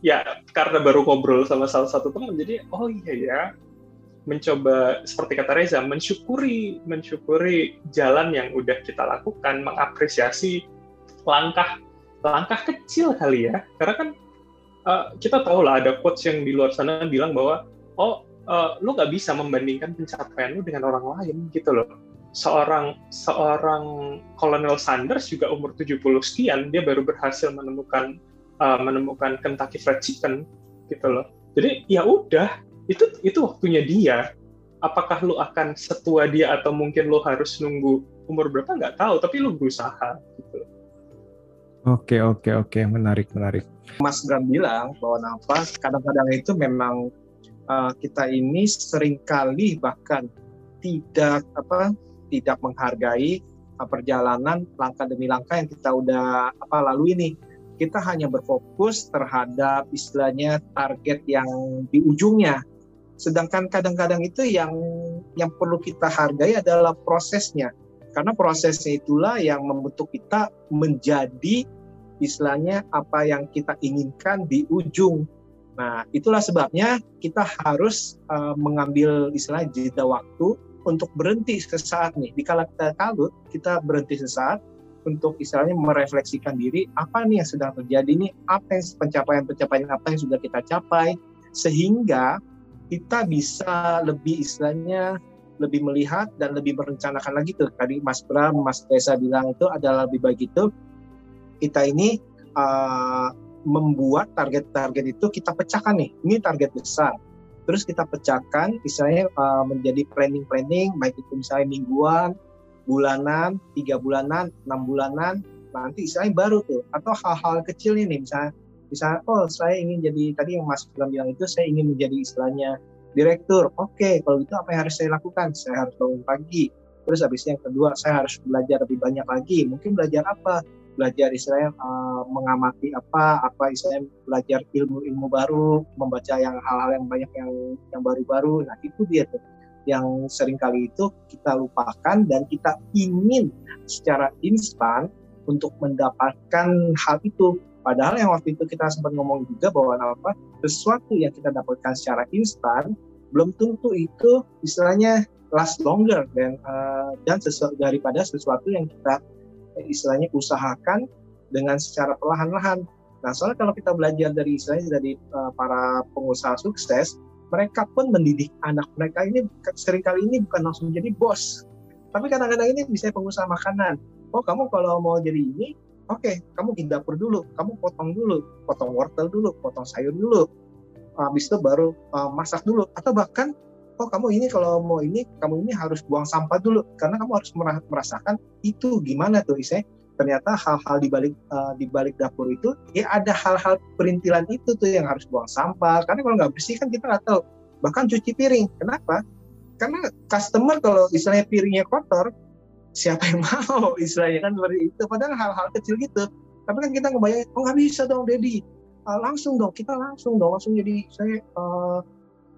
[SPEAKER 3] Ya karena baru ngobrol sama salah satu teman jadi oh iya ya mencoba seperti kata Reza mensyukuri mensyukuri jalan yang udah kita lakukan mengapresiasi langkah langkah kecil kali ya karena kan uh, kita tahu lah ada quotes yang di luar sana bilang bahwa oh uh, lu nggak bisa membandingkan pencapaian lu dengan orang lain gitu loh. Seorang seorang Colonel Sanders juga umur 70 sekian dia baru berhasil menemukan uh, menemukan Kentucky Fried Chicken gitu loh. Jadi ya udah itu itu waktunya dia. Apakah lu akan setua dia atau mungkin lu harus nunggu umur berapa nggak tahu tapi lu berusaha gitu
[SPEAKER 2] oke oke oke. Menarik menarik
[SPEAKER 5] Mas Bram bilang bahwa nafas kadang-kadang itu memang uh, kita ini sering kali bahkan tidak apa tidak menghargai uh, perjalanan langkah demi langkah yang kita udah apa lalu ini kita hanya berfokus terhadap istilahnya target yang di ujungnya. Sedangkan kadang-kadang itu yang yang perlu kita hargai adalah prosesnya. Karena prosesnya itulah yang membentuk kita menjadi istilahnya apa yang kita inginkan di ujung Nah, itulah sebabnya kita harus uh, mengambil istilah jeda waktu untuk berhenti sesaat nih. Di kala kita kalut, kita berhenti sesaat untuk istilahnya merefleksikan diri, apa nih yang sedang terjadi nih, apa yang pencapaian-pencapaian apa yang sudah kita capai, sehingga kita bisa lebih istilahnya lebih melihat dan lebih merencanakan lagi tuh. Tadi Mas Bram, Mas Tessa bilang itu adalah lebih baik itu kita ini uh, membuat target-target itu kita pecahkan nih. Ini target besar. Terus kita pecahkan, misalnya uh, menjadi planning-planning, baik itu misalnya mingguan, bulanan, tiga bulanan, enam bulanan, nanti istilahnya baru tuh. Atau hal-hal kecil ini, misalnya, misalnya, oh saya ingin jadi, tadi yang Mas bilang bilang itu, saya ingin menjadi istilahnya direktur. Oke, okay, kalau gitu apa yang harus saya lakukan? Saya harus bangun pagi. Terus habis yang kedua, saya harus belajar lebih banyak lagi. Mungkin belajar apa? Belajar istilahnya uh, mengamati apa apa istilahnya belajar ilmu-ilmu baru membaca yang hal-hal yang banyak yang yang baru-baru. Nah itu dia tuh. Yang sering kali itu kita lupakan dan kita ingin secara instan untuk mendapatkan hal itu. Padahal yang waktu itu kita sempat ngomong juga bahwa apa sesuatu yang kita dapatkan secara instan belum tentu itu istilahnya last longer dan uh, dan sesuatu daripada sesuatu yang kita istilahnya usahakan dengan secara perlahan-lahan. Nah, soalnya kalau kita belajar dari istilahnya dari uh, para pengusaha sukses, mereka pun mendidik anak mereka ini sering kali ini bukan langsung jadi bos, tapi kadang-kadang ini bisa pengusaha makanan. Oh, kamu kalau mau jadi ini, oke, okay, kamu di dapur dulu, kamu potong dulu, potong wortel dulu, potong sayur dulu, habis itu baru uh, masak dulu, atau bahkan oh kamu ini kalau mau ini kamu ini harus buang sampah dulu. Karena kamu harus merasakan itu gimana tuh istilahnya ternyata hal-hal di balik uh, di balik dapur itu ya ada hal-hal perintilan itu tuh yang harus buang sampah. Karena kalau nggak bersih kan kita nggak tahu. Bahkan cuci piring. Kenapa? Karena customer kalau istilahnya piringnya kotor siapa yang mau istilahnya kan seperti itu. Padahal hal-hal kecil gitu. Tapi kan kita ngebayangin oh nggak bisa dong Dedi. Uh, langsung dong kita langsung dong. Langsung jadi saya uh,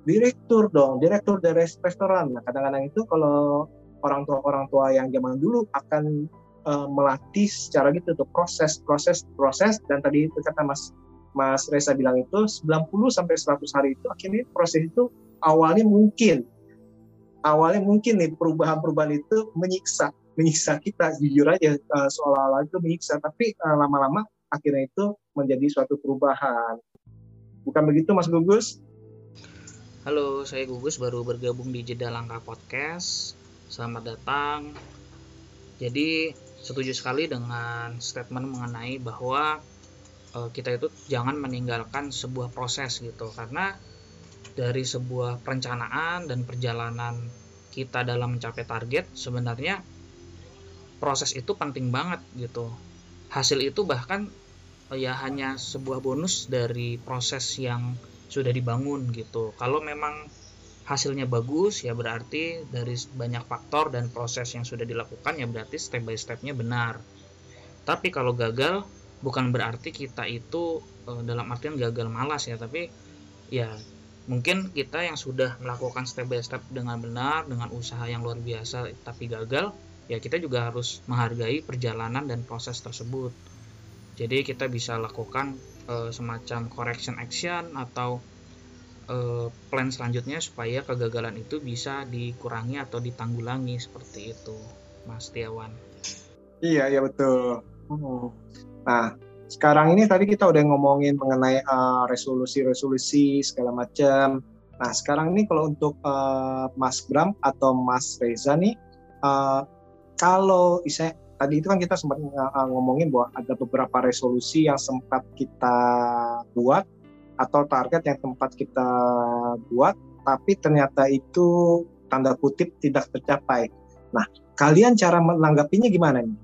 [SPEAKER 5] direktur dong, direktur dari restoran. Nah, kadang-kadang itu kalau orang tua orang tua yang zaman dulu akan uh, melatih secara gitu tuh proses proses proses. Dan tadi itu kata Mas Mas Reza bilang itu 90 sampai 100 hari itu akhirnya proses itu awalnya mungkin. Awalnya mungkin nih perubahan-perubahan itu menyiksa menyiksa kita. Jujur aja uh, seolah-olah itu menyiksa. Tapi uh, lama-lama akhirnya itu menjadi suatu perubahan. Bukan begitu Mas Gugus?
[SPEAKER 6] Halo, saya Gugus baru bergabung di Jeda Langkah Podcast. Selamat datang. Jadi, setuju sekali dengan statement mengenai bahwa uh, kita itu jangan meninggalkan sebuah proses gitu karena dari sebuah perencanaan dan perjalanan kita dalam mencapai target sebenarnya proses itu penting banget gitu. Hasil itu bahkan uh, ya hanya sebuah bonus dari proses yang sudah dibangun gitu. Kalau memang hasilnya bagus ya berarti dari banyak faktor dan proses yang sudah dilakukan ya berarti step by stepnya benar. Tapi kalau gagal bukan berarti kita itu eh, dalam artian gagal malas ya, tapi ya mungkin kita yang sudah melakukan step by step dengan benar dengan usaha yang luar biasa tapi gagal ya kita juga harus menghargai perjalanan dan proses tersebut. Jadi kita bisa lakukan uh, semacam correction action atau uh, plan selanjutnya supaya kegagalan itu bisa dikurangi atau ditanggulangi seperti itu, Mas Tiawan.
[SPEAKER 5] Iya, iya betul. Hmm. Nah, sekarang ini tadi kita udah ngomongin mengenai uh, resolusi-resolusi segala macam. Nah, sekarang ini kalau untuk uh, Mas Bram atau Mas Reza nih, uh, kalau tadi itu kan kita sempat ngomongin bahwa ada beberapa resolusi yang sempat kita buat atau target yang sempat kita buat tapi ternyata itu tanda kutip tidak tercapai. Nah, kalian cara menanggapinya gimana nih?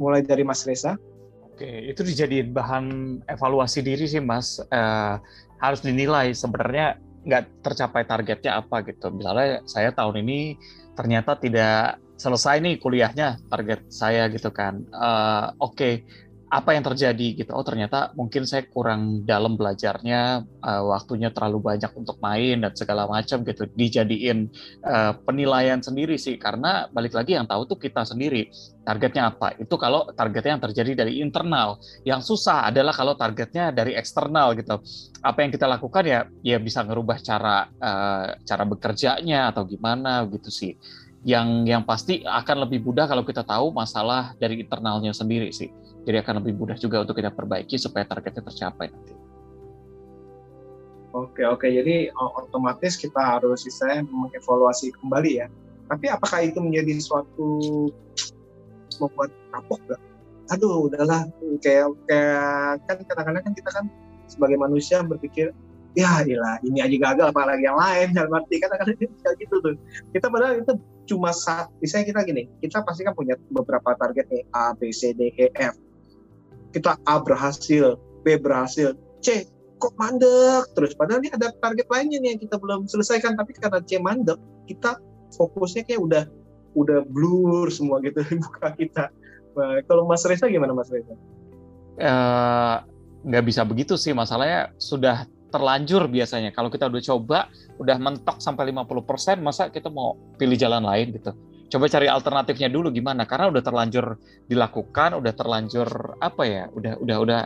[SPEAKER 5] Mulai dari Mas Reza.
[SPEAKER 4] Oke, itu dijadiin bahan evaluasi diri sih Mas. Eh, harus dinilai sebenarnya nggak tercapai targetnya apa gitu. Misalnya saya tahun ini ternyata tidak selesai nih kuliahnya target saya gitu kan. Uh, Oke, okay. apa yang terjadi gitu. Oh ternyata mungkin saya kurang dalam belajarnya, uh, waktunya terlalu banyak untuk main dan segala macam gitu. Dijadiin uh, penilaian sendiri sih karena balik lagi yang tahu tuh kita sendiri. Targetnya apa? Itu kalau targetnya yang terjadi dari internal. Yang susah adalah kalau targetnya dari eksternal gitu. Apa yang kita lakukan ya ya bisa ngerubah cara uh, cara bekerjanya atau gimana gitu sih. Yang yang pasti akan lebih mudah kalau kita tahu masalah dari internalnya sendiri sih jadi akan lebih mudah juga untuk kita perbaiki supaya targetnya tercapai nanti.
[SPEAKER 5] Oke oke, jadi otomatis kita harus bisa mengevaluasi kembali ya. Tapi apakah itu menjadi suatu membuat kapok gak? Aduh, udahlah kayak kayak kan kadang-kadang kan kita kan sebagai manusia berpikir ya ilah ini aja gagal apalagi yang lain dalam arti kadang-kadang kayak gitu tuh kita padahal itu cuma saat misalnya kita gini kita pasti kan punya beberapa target nih A B C D E F kita A berhasil, B berhasil, C kok mandek terus. Padahal ini ada target lainnya nih yang kita belum selesaikan, tapi karena C mandek, kita fokusnya kayak udah udah blur semua gitu di muka kita. Nah, kalau Mas Reza gimana Mas Reza?
[SPEAKER 4] Uh, nggak bisa begitu sih, masalahnya sudah terlanjur biasanya. Kalau kita udah coba, udah mentok sampai 50%, masa kita mau pilih jalan lain gitu? Coba cari alternatifnya dulu gimana? Karena udah terlanjur dilakukan udah terlanjur apa ya udah udah udah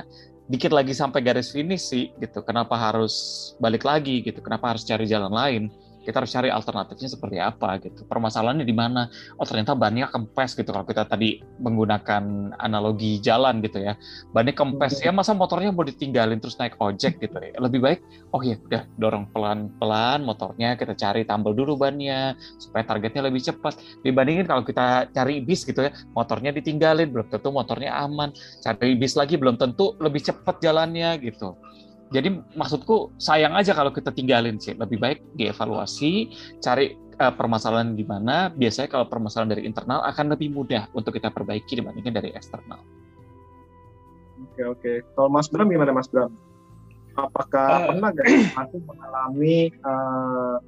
[SPEAKER 4] dikit lagi sampai garis finish sih gitu. Kenapa harus balik lagi gitu? Kenapa harus cari jalan lain kita harus cari alternatifnya seperti apa gitu. Permasalahannya di mana? Oh ternyata bannya kempes gitu kalau kita tadi menggunakan analogi jalan gitu ya. Bannya kempes ya masa motornya mau ditinggalin terus naik ojek gitu ya. Lebih baik oh iya udah dorong pelan-pelan motornya kita cari tambal dulu bannya supaya targetnya lebih cepat. Dibandingin kalau kita cari bis gitu ya, motornya ditinggalin belum tentu motornya aman. Cari bis lagi belum tentu lebih cepat jalannya gitu jadi maksudku sayang aja kalau kita tinggalin sih. Lebih baik dievaluasi cari uh, permasalahan di mana. Biasanya kalau permasalahan dari internal akan lebih mudah untuk kita perbaiki dibandingkan dari eksternal.
[SPEAKER 5] Oke oke. Kalau Mas Bram gimana Mas Bram? Apakah uh, pernah gak masih mengalami uh,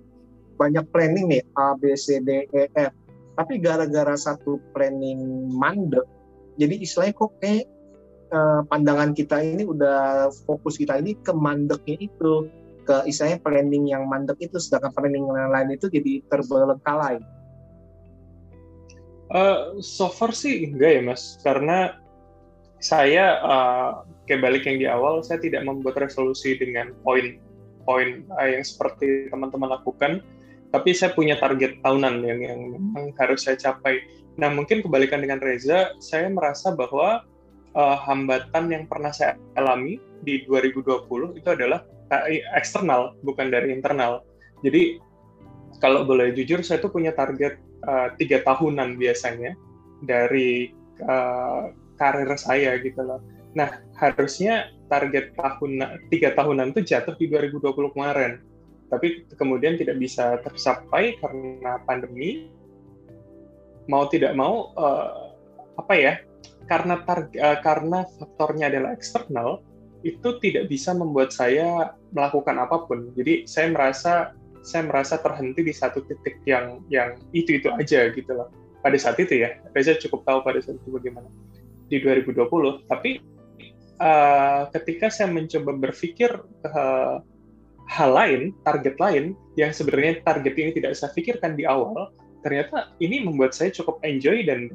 [SPEAKER 5] banyak planning nih A B C D E F? Tapi gara-gara satu planning mandek jadi istilahnya kok kayak uh, pandangan kita ini udah fokus kita ini ke mandeknya itu ke istilahnya planning yang mandek itu sedangkan planning yang lain itu jadi terbelengkalai.
[SPEAKER 3] Uh, so far sih enggak ya mas, karena saya uh, kayak balik yang di awal, saya tidak membuat resolusi dengan poin-poin yang seperti teman-teman lakukan, tapi saya punya target tahunan yang yang memang harus saya capai. Nah mungkin kebalikan dengan Reza, saya merasa bahwa uh, hambatan yang pernah saya alami di 2020 itu adalah eksternal bukan dari internal. Jadi kalau boleh jujur saya tuh punya target uh, tiga tahunan biasanya dari uh, karir saya gitu loh. Nah harusnya target tahun tiga tahunan itu jatuh di 2020 kemarin, tapi kemudian tidak bisa tercapai karena pandemi. Mau tidak mau uh, apa ya karena tar, uh, karena faktornya adalah eksternal itu tidak bisa membuat saya melakukan apa pun. Jadi saya merasa saya merasa terhenti di satu titik yang yang itu itu aja gitu loh. Pada saat itu ya, Reza cukup tahu pada saat itu bagaimana di 2020. Tapi uh, ketika saya mencoba berpikir uh, hal lain, target lain yang sebenarnya target ini tidak saya pikirkan di awal, ternyata ini membuat saya cukup enjoy dan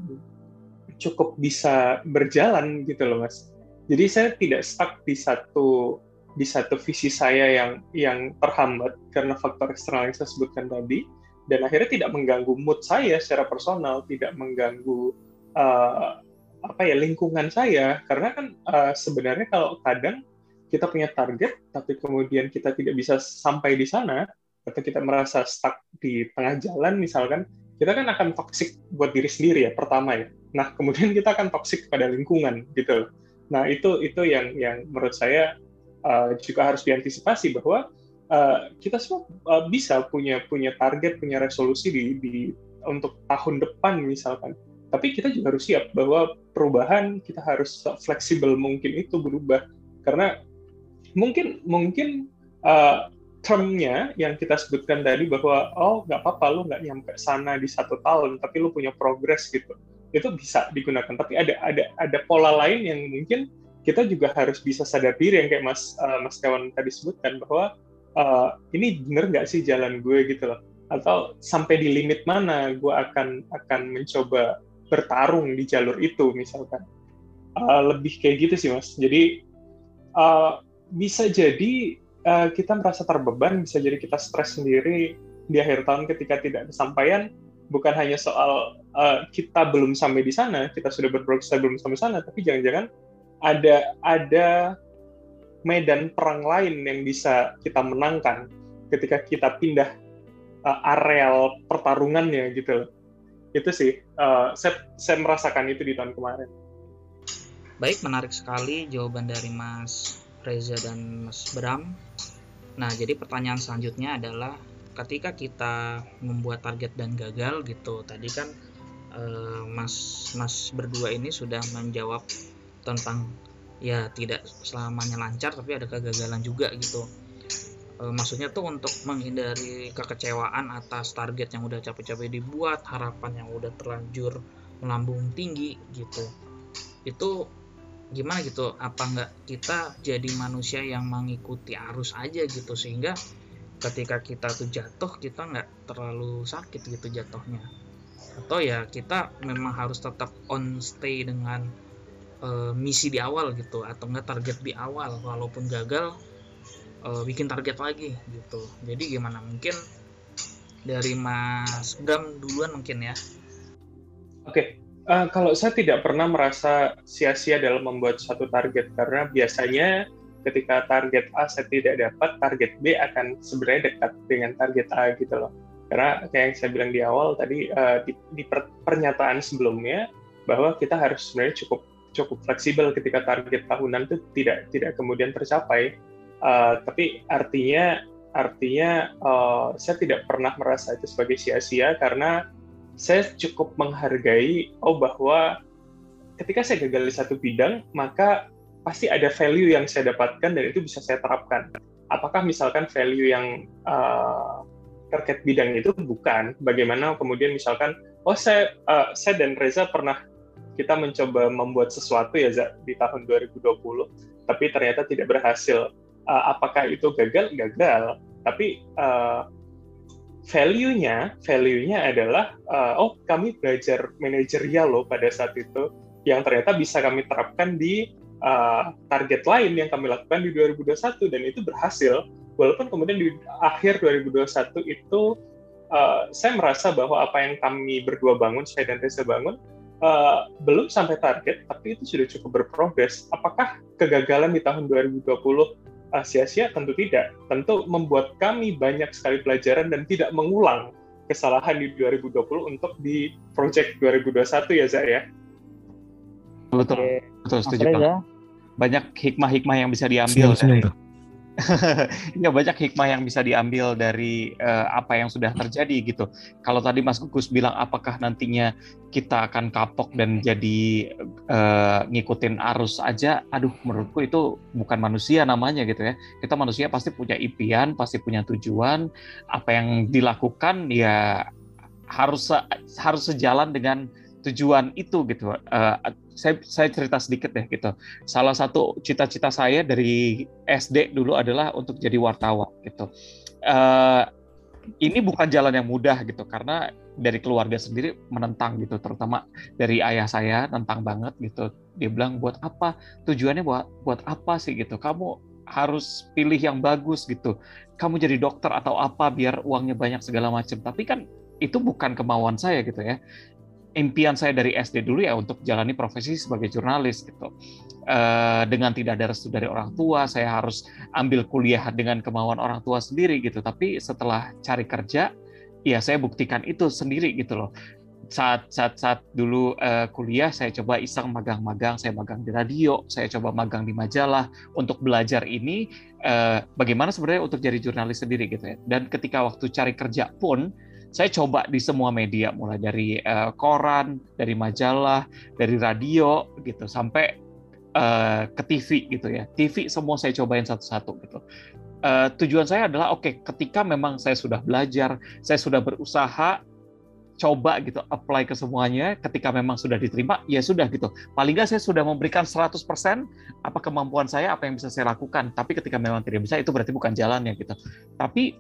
[SPEAKER 3] cukup bisa berjalan gitu loh mas. Jadi saya tidak stuck di satu di satu visi saya yang yang terhambat karena faktor eksternal yang saya sebutkan tadi dan akhirnya tidak mengganggu mood saya secara personal, tidak mengganggu uh, apa ya lingkungan saya karena kan uh, sebenarnya kalau kadang kita punya target tapi kemudian kita tidak bisa sampai di sana atau kita merasa stuck di tengah jalan misalkan kita kan akan toxic buat diri sendiri ya pertama ya Nah, kemudian kita akan toksik pada lingkungan gitu. Nah, itu itu yang yang menurut saya uh, juga harus diantisipasi bahwa uh, kita semua uh, bisa punya punya target, punya resolusi di, di untuk tahun depan misalkan. Tapi kita juga harus siap bahwa perubahan kita harus fleksibel mungkin itu berubah karena mungkin mungkin uh, termnya yang kita sebutkan tadi bahwa oh nggak apa-apa lu nggak nyampe sana di satu tahun tapi lu punya progres gitu itu bisa digunakan. Tapi ada ada ada pola lain yang mungkin kita juga harus bisa sadar diri yang kayak Mas uh, Mas kawan tadi sebutkan bahwa uh, ini bener nggak sih jalan gue gitu loh? Atau sampai di limit mana gue akan akan mencoba bertarung di jalur itu misalkan? Uh, lebih kayak gitu sih mas. Jadi uh, bisa jadi uh, kita merasa terbeban bisa jadi kita stres sendiri di akhir tahun ketika tidak kesampaian bukan hanya soal uh, kita belum sampai di sana, kita sudah berprogres belum sampai sana, tapi jangan-jangan ada ada medan perang lain yang bisa kita menangkan ketika kita pindah uh, areal pertarungannya gitu Itu sih, uh, saya, saya merasakan itu di tahun kemarin.
[SPEAKER 6] Baik, menarik sekali jawaban dari Mas Reza dan Mas Bram. Nah, jadi pertanyaan selanjutnya adalah ketika kita membuat target dan gagal gitu tadi kan eh, mas mas berdua ini sudah menjawab tentang ya tidak selamanya lancar tapi ada kegagalan juga gitu. E, maksudnya tuh untuk menghindari kekecewaan atas target yang udah capek-capek dibuat harapan yang udah terlanjur melambung tinggi gitu. Itu gimana gitu? Apa nggak kita jadi manusia yang mengikuti arus aja gitu sehingga ketika kita tuh jatuh kita nggak terlalu sakit gitu jatuhnya atau ya kita memang harus tetap on stay dengan uh, misi di awal gitu atau enggak target di awal walaupun gagal uh, bikin target lagi gitu jadi gimana mungkin dari Mas Bram duluan mungkin ya
[SPEAKER 3] oke okay. uh, kalau saya tidak pernah merasa sia-sia dalam membuat satu target karena biasanya ketika target A saya tidak dapat, target B akan sebenarnya dekat dengan target A gitu loh. Karena kayak yang saya bilang di awal tadi uh, di, di per, pernyataan sebelumnya bahwa kita harus sebenarnya cukup cukup fleksibel ketika target tahunan itu tidak tidak kemudian tercapai. Uh, tapi artinya artinya uh, saya tidak pernah merasa itu sebagai sia-sia karena saya cukup menghargai oh bahwa ketika saya gagal di satu bidang maka pasti ada value yang saya dapatkan dan itu bisa saya terapkan. Apakah misalkan value yang uh, terkait bidang itu bukan? Bagaimana kemudian misalkan, oh saya uh, saya dan Reza pernah kita mencoba membuat sesuatu ya Zak, di tahun 2020, tapi ternyata tidak berhasil. Uh, apakah itu gagal? Gagal. Tapi uh, value-nya, value-nya adalah, uh, oh kami belajar manajerial loh pada saat itu, yang ternyata bisa kami terapkan di uh, target lain yang kami lakukan di 2021 dan itu berhasil walaupun kemudian di akhir 2021 itu uh, saya merasa bahwa apa yang kami berdua bangun saya dan Reza bangun uh, belum sampai target tapi itu sudah cukup berprogres. Apakah kegagalan di tahun 2020 uh, sia-sia? Tentu tidak. Tentu membuat kami banyak sekali pelajaran dan tidak mengulang kesalahan di 2020 untuk di project 2021 ya Zak ya?
[SPEAKER 4] Betul. Betul setuju banyak hikmah-hikmah yang bisa diambil senyum, dari ya banyak hikmah yang bisa diambil dari uh, apa yang sudah terjadi gitu. Kalau tadi Mas Gugus bilang apakah nantinya kita akan kapok dan jadi uh, ngikutin arus aja, aduh menurutku itu bukan manusia namanya gitu ya. Kita manusia pasti punya impian, pasti punya tujuan. Apa yang dilakukan ya harus harus sejalan dengan tujuan itu gitu. Uh, saya saya cerita sedikit deh gitu. Salah satu cita-cita saya dari SD dulu adalah untuk jadi wartawan gitu. Uh, ini bukan jalan yang mudah gitu karena dari keluarga sendiri menentang gitu, terutama dari ayah saya tentang banget gitu. Dia bilang buat apa? Tujuannya buat buat apa sih gitu? Kamu harus pilih yang bagus gitu. Kamu jadi dokter atau apa biar uangnya banyak segala macam. Tapi kan itu bukan kemauan saya gitu ya impian saya dari SD dulu ya untuk jalani profesi sebagai jurnalis gitu. Uh, dengan tidak ada restu dari orang tua, saya harus ambil kuliah dengan kemauan orang tua sendiri gitu. Tapi setelah cari kerja, ya saya buktikan itu sendiri gitu loh. Saat saat saat dulu uh, kuliah, saya coba iseng magang-magang, saya magang di radio, saya coba magang di majalah untuk belajar ini uh, bagaimana sebenarnya untuk jadi jurnalis sendiri gitu ya. Dan ketika waktu cari kerja pun saya coba di semua media mulai dari uh, koran, dari majalah, dari radio gitu sampai uh, ke TV gitu ya. TV semua saya cobain satu-satu gitu. Uh, tujuan saya adalah oke okay, ketika memang saya sudah belajar, saya sudah berusaha coba gitu apply ke semuanya ketika memang sudah diterima ya sudah gitu paling nggak saya sudah memberikan 100% apa kemampuan saya apa yang bisa saya lakukan tapi ketika memang tidak bisa itu berarti bukan jalannya gitu tapi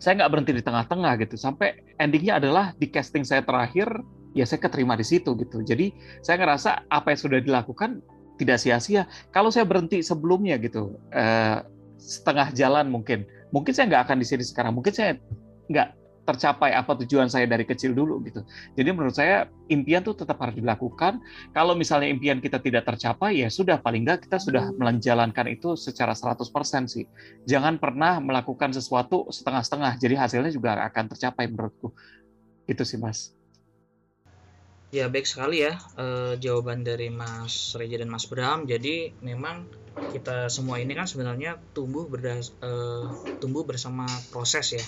[SPEAKER 4] saya nggak berhenti di tengah-tengah gitu. Sampai endingnya adalah di casting saya terakhir ya saya keterima di situ gitu. Jadi saya ngerasa apa yang sudah dilakukan tidak sia-sia. Kalau saya berhenti sebelumnya gitu eh, setengah jalan mungkin. Mungkin saya nggak akan di sini sekarang. Mungkin saya nggak tercapai apa tujuan saya dari kecil dulu gitu. Jadi menurut saya impian tuh tetap harus dilakukan. Kalau misalnya impian kita tidak tercapai ya sudah paling nggak kita sudah menjalankan itu secara 100% sih. Jangan pernah melakukan sesuatu setengah-setengah. Jadi hasilnya juga akan tercapai menurutku. Itu sih Mas.
[SPEAKER 6] Ya baik sekali ya eh, jawaban dari Mas Reja dan Mas Bram. Jadi memang kita semua ini kan sebenarnya tumbuh berdas eh, tumbuh bersama proses ya,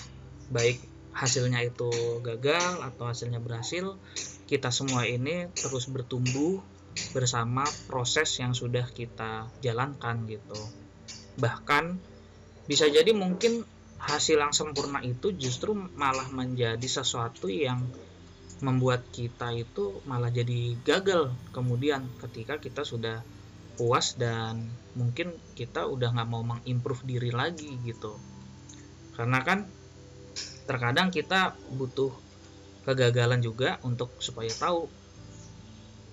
[SPEAKER 6] baik hasilnya itu gagal atau hasilnya berhasil, kita semua ini terus bertumbuh bersama proses yang sudah kita jalankan gitu. Bahkan bisa jadi mungkin hasil yang sempurna itu justru malah menjadi sesuatu yang membuat kita itu malah jadi gagal kemudian ketika kita sudah puas dan mungkin kita udah nggak mau mengimprove diri lagi gitu karena kan terkadang kita butuh kegagalan juga untuk supaya tahu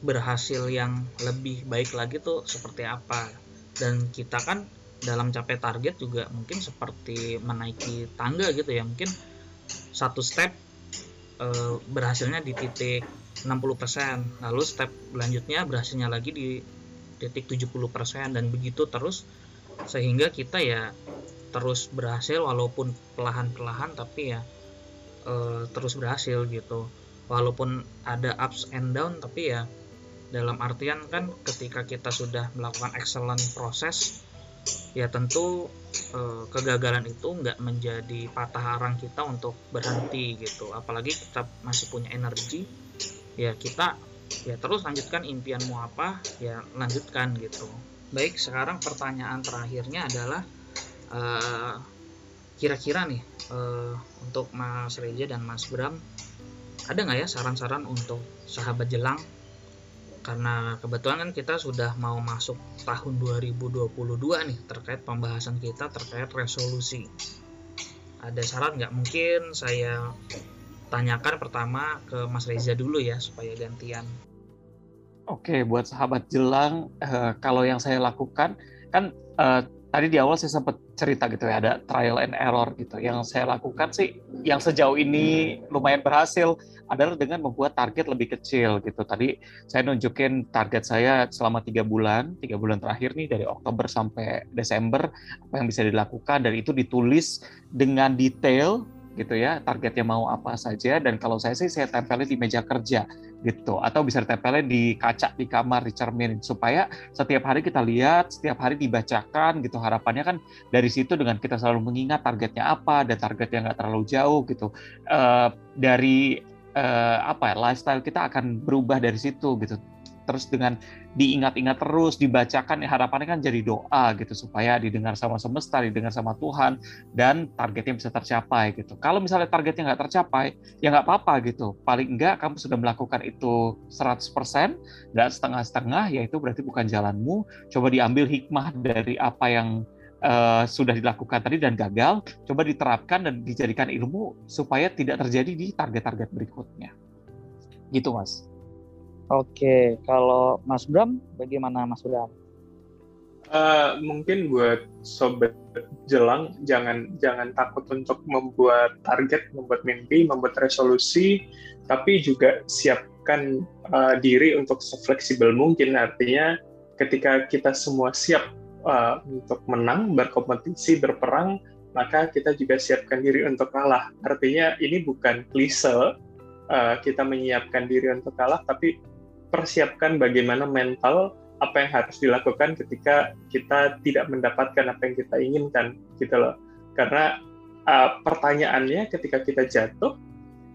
[SPEAKER 6] berhasil yang lebih baik lagi tuh seperti apa. Dan kita kan dalam capai target juga mungkin seperti menaiki tangga gitu ya mungkin satu step e, berhasilnya di titik 60% lalu step selanjutnya berhasilnya lagi di titik 70% dan begitu terus sehingga kita ya terus berhasil walaupun perlahan-perlahan tapi ya e, terus berhasil gitu. Walaupun ada ups and down tapi ya dalam artian kan ketika kita sudah melakukan excellent proses ya tentu e, kegagalan itu nggak menjadi patah arang kita untuk berhenti gitu. Apalagi kita masih punya energi ya kita ya terus lanjutkan impianmu apa ya lanjutkan gitu. Baik sekarang pertanyaan terakhirnya adalah eh, kira-kira nih uh, untuk Mas Reja dan Mas Bram ada nggak ya saran-saran untuk sahabat jelang? Karena kebetulan kan kita sudah mau masuk tahun 2022 nih terkait pembahasan kita terkait resolusi. Ada saran nggak? Mungkin saya tanyakan pertama ke Mas Reza dulu ya supaya gantian.
[SPEAKER 4] Oke, buat sahabat jelang, uh, kalau yang saya lakukan kan uh, tadi di awal saya sempat cerita gitu ya ada trial and error gitu. Yang saya lakukan sih yang sejauh ini lumayan berhasil adalah dengan membuat target lebih kecil gitu. Tadi saya nunjukin target saya selama tiga bulan tiga bulan terakhir nih dari Oktober sampai Desember apa yang bisa dilakukan dan itu ditulis dengan detail gitu ya targetnya mau apa saja. Dan kalau saya sih saya tempelin di meja kerja gitu. Atau bisa ditempelin di kaca di kamar di cermin. Supaya setiap hari kita lihat setiap hari dibacakan gitu. Harapannya kan dari situ dengan kita selalu mengingat targetnya apa dan targetnya nggak terlalu jauh gitu. Uh, dari uh, apa ya lifestyle kita akan berubah dari situ gitu terus dengan diingat-ingat terus dibacakan ya harapannya kan jadi doa gitu supaya didengar sama semesta didengar sama Tuhan dan targetnya bisa tercapai gitu kalau misalnya targetnya nggak tercapai ya nggak apa-apa gitu paling enggak kamu sudah melakukan itu 100% nggak setengah-setengah ya itu berarti bukan jalanmu coba diambil hikmah dari apa yang uh, sudah dilakukan tadi dan gagal, coba diterapkan dan dijadikan ilmu supaya tidak terjadi di target-target berikutnya. Gitu, Mas.
[SPEAKER 6] Oke, kalau Mas Bram, bagaimana Mas Bram?
[SPEAKER 3] Uh, mungkin buat sobat jelang jangan jangan takut untuk membuat target, membuat mimpi, membuat resolusi, tapi juga siapkan uh, diri untuk sefleksibel mungkin. Artinya ketika kita semua siap uh, untuk menang, berkompetisi, berperang, maka kita juga siapkan diri untuk kalah. Artinya ini bukan klise kita menyiapkan diri untuk kalah, tapi persiapkan bagaimana mental apa yang harus dilakukan ketika kita tidak mendapatkan apa yang kita inginkan gitu loh karena uh, pertanyaannya ketika kita jatuh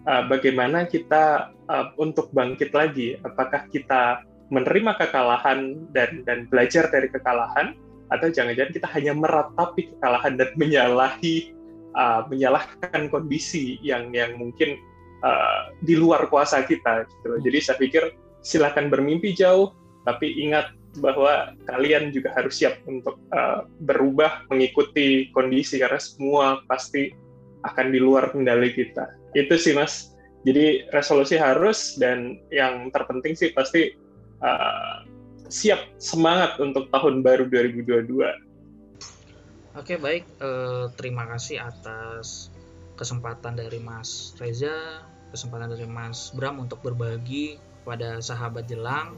[SPEAKER 3] uh, bagaimana kita uh, untuk bangkit lagi apakah kita menerima kekalahan dan dan belajar dari kekalahan atau jangan-jangan kita hanya meratapi kekalahan dan menyalahi uh, menyalahkan kondisi yang yang mungkin uh, di luar kuasa kita. Gitu. Jadi saya pikir silakan bermimpi jauh, tapi ingat bahwa kalian juga harus siap untuk uh, berubah mengikuti kondisi karena semua pasti akan di luar kendali kita. Itu sih mas. Jadi resolusi harus dan yang terpenting sih pasti uh, siap semangat untuk tahun baru 2022.
[SPEAKER 6] Oke baik, uh, terima kasih atas kesempatan dari Mas Reza, kesempatan dari Mas Bram untuk berbagi pada sahabat Jelang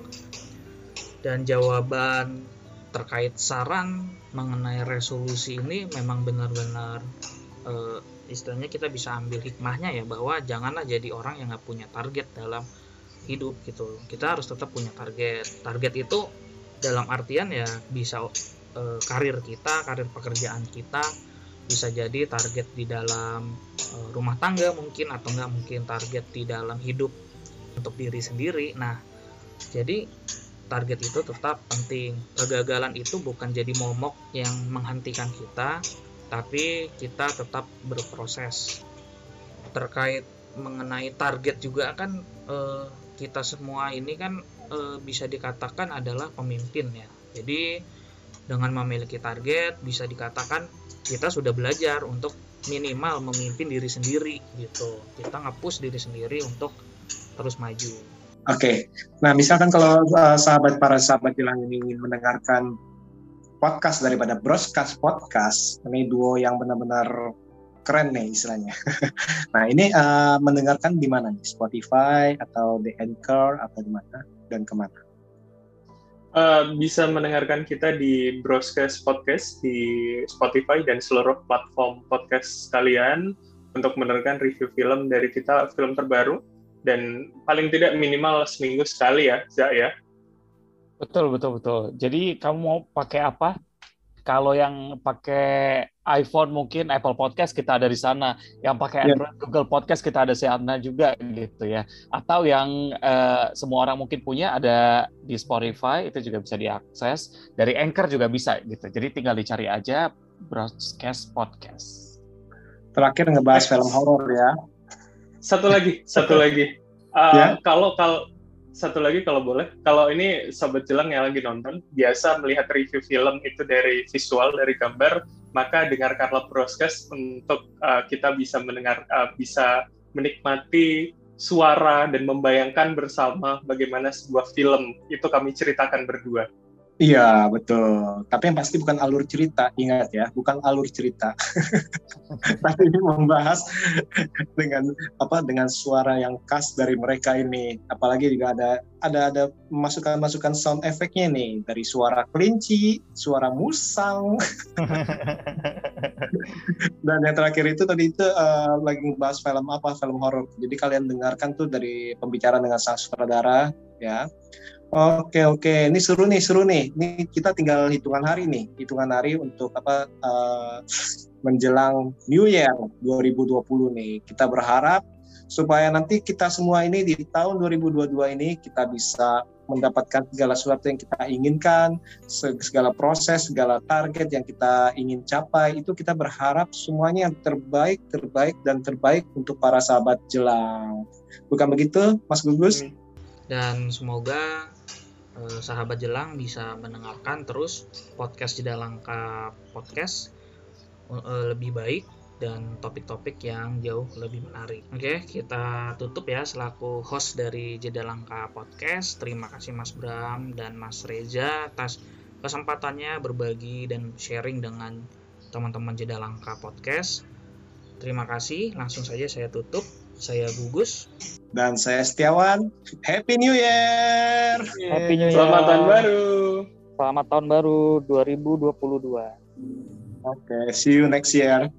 [SPEAKER 6] dan jawaban terkait saran mengenai resolusi ini memang benar-benar uh, istilahnya kita bisa ambil hikmahnya ya bahwa janganlah jadi orang yang nggak punya target dalam hidup gitu. Kita harus tetap punya target. Target itu dalam artian ya bisa e, karir kita karir pekerjaan kita bisa jadi target di dalam e, rumah tangga mungkin atau enggak mungkin target di dalam hidup untuk diri sendiri. Nah jadi target itu tetap penting. Kegagalan itu bukan jadi momok yang menghentikan kita tapi kita tetap berproses. Terkait mengenai target juga kan eh, kita semua ini kan eh, bisa dikatakan adalah pemimpin ya. Jadi dengan memiliki target bisa dikatakan kita sudah belajar untuk minimal memimpin diri sendiri gitu. Kita ngapus diri sendiri untuk terus maju
[SPEAKER 2] oke okay. nah misalkan kalau uh, sahabat para sahabat bilang ini ingin mendengarkan podcast daripada broadcast podcast. Ini duo yang benar-benar keren nih istilahnya. nah ini uh, mendengarkan di mana nih? Spotify atau The Anchor atau di mana dan ke mana?
[SPEAKER 3] Uh, bisa mendengarkan kita di broadcast podcast di Spotify dan seluruh platform podcast kalian untuk mendengarkan review film dari kita film terbaru dan paling tidak minimal seminggu sekali ya, Zak ya.
[SPEAKER 4] Betul betul betul. Jadi kamu mau pakai apa? Kalau yang pakai iPhone mungkin Apple Podcast kita ada di sana. Yang pakai yeah. Android Google Podcast kita ada di sana juga gitu ya. Atau yang uh, semua orang mungkin punya ada di Spotify itu juga bisa diakses. Dari Anchor juga bisa gitu. Jadi tinggal dicari aja Broadcast Podcast.
[SPEAKER 2] Terakhir ngebahas film horor ya.
[SPEAKER 3] Satu lagi, satu lagi. Uh, yeah? Kalau kalau satu lagi kalau boleh, kalau ini sobat jelang yang lagi nonton biasa melihat review film itu dari visual dari gambar, maka dengarkanlah broadcast untuk uh, kita bisa mendengar uh, bisa menikmati suara dan membayangkan bersama bagaimana sebuah film itu kami ceritakan berdua.
[SPEAKER 2] Iya betul. Tapi yang pasti bukan alur cerita, ingat ya, bukan alur cerita. Tapi ini membahas dengan apa dengan suara yang khas dari mereka ini. Apalagi juga ada ada ada masukan-masukan sound efeknya nih dari suara kelinci, suara musang. Dan yang terakhir itu tadi itu uh, lagi membahas film apa, film horor. Jadi kalian dengarkan tuh dari pembicaraan dengan sang sutradara ya Oke oke, ini seru nih seru nih. Ini kita tinggal hitungan hari nih, hitungan hari untuk apa uh, menjelang New Year 2020 nih. Kita berharap supaya nanti kita semua ini di tahun 2022 ini kita bisa mendapatkan segala sesuatu yang kita inginkan, segala proses, segala target yang kita ingin capai itu kita berharap semuanya yang terbaik, terbaik dan terbaik untuk para sahabat jelang. Bukan begitu, Mas Gugus?
[SPEAKER 6] Dan semoga eh, sahabat Jelang bisa mendengarkan terus podcast Jeda Langka Podcast eh, lebih baik dan topik-topik yang jauh lebih menarik. Oke, kita tutup ya selaku host dari Jeda Langka Podcast. Terima kasih Mas Bram dan Mas Reza atas kesempatannya berbagi dan sharing dengan teman-teman Jeda Langka Podcast. Terima kasih, langsung saja saya tutup. Saya Gugus.
[SPEAKER 2] Dan saya Setiawan. Happy New Year!
[SPEAKER 4] Happy New Year!
[SPEAKER 3] Selamat tahun baru!
[SPEAKER 4] Selamat tahun baru 2022.
[SPEAKER 2] Oke, okay, see you next year.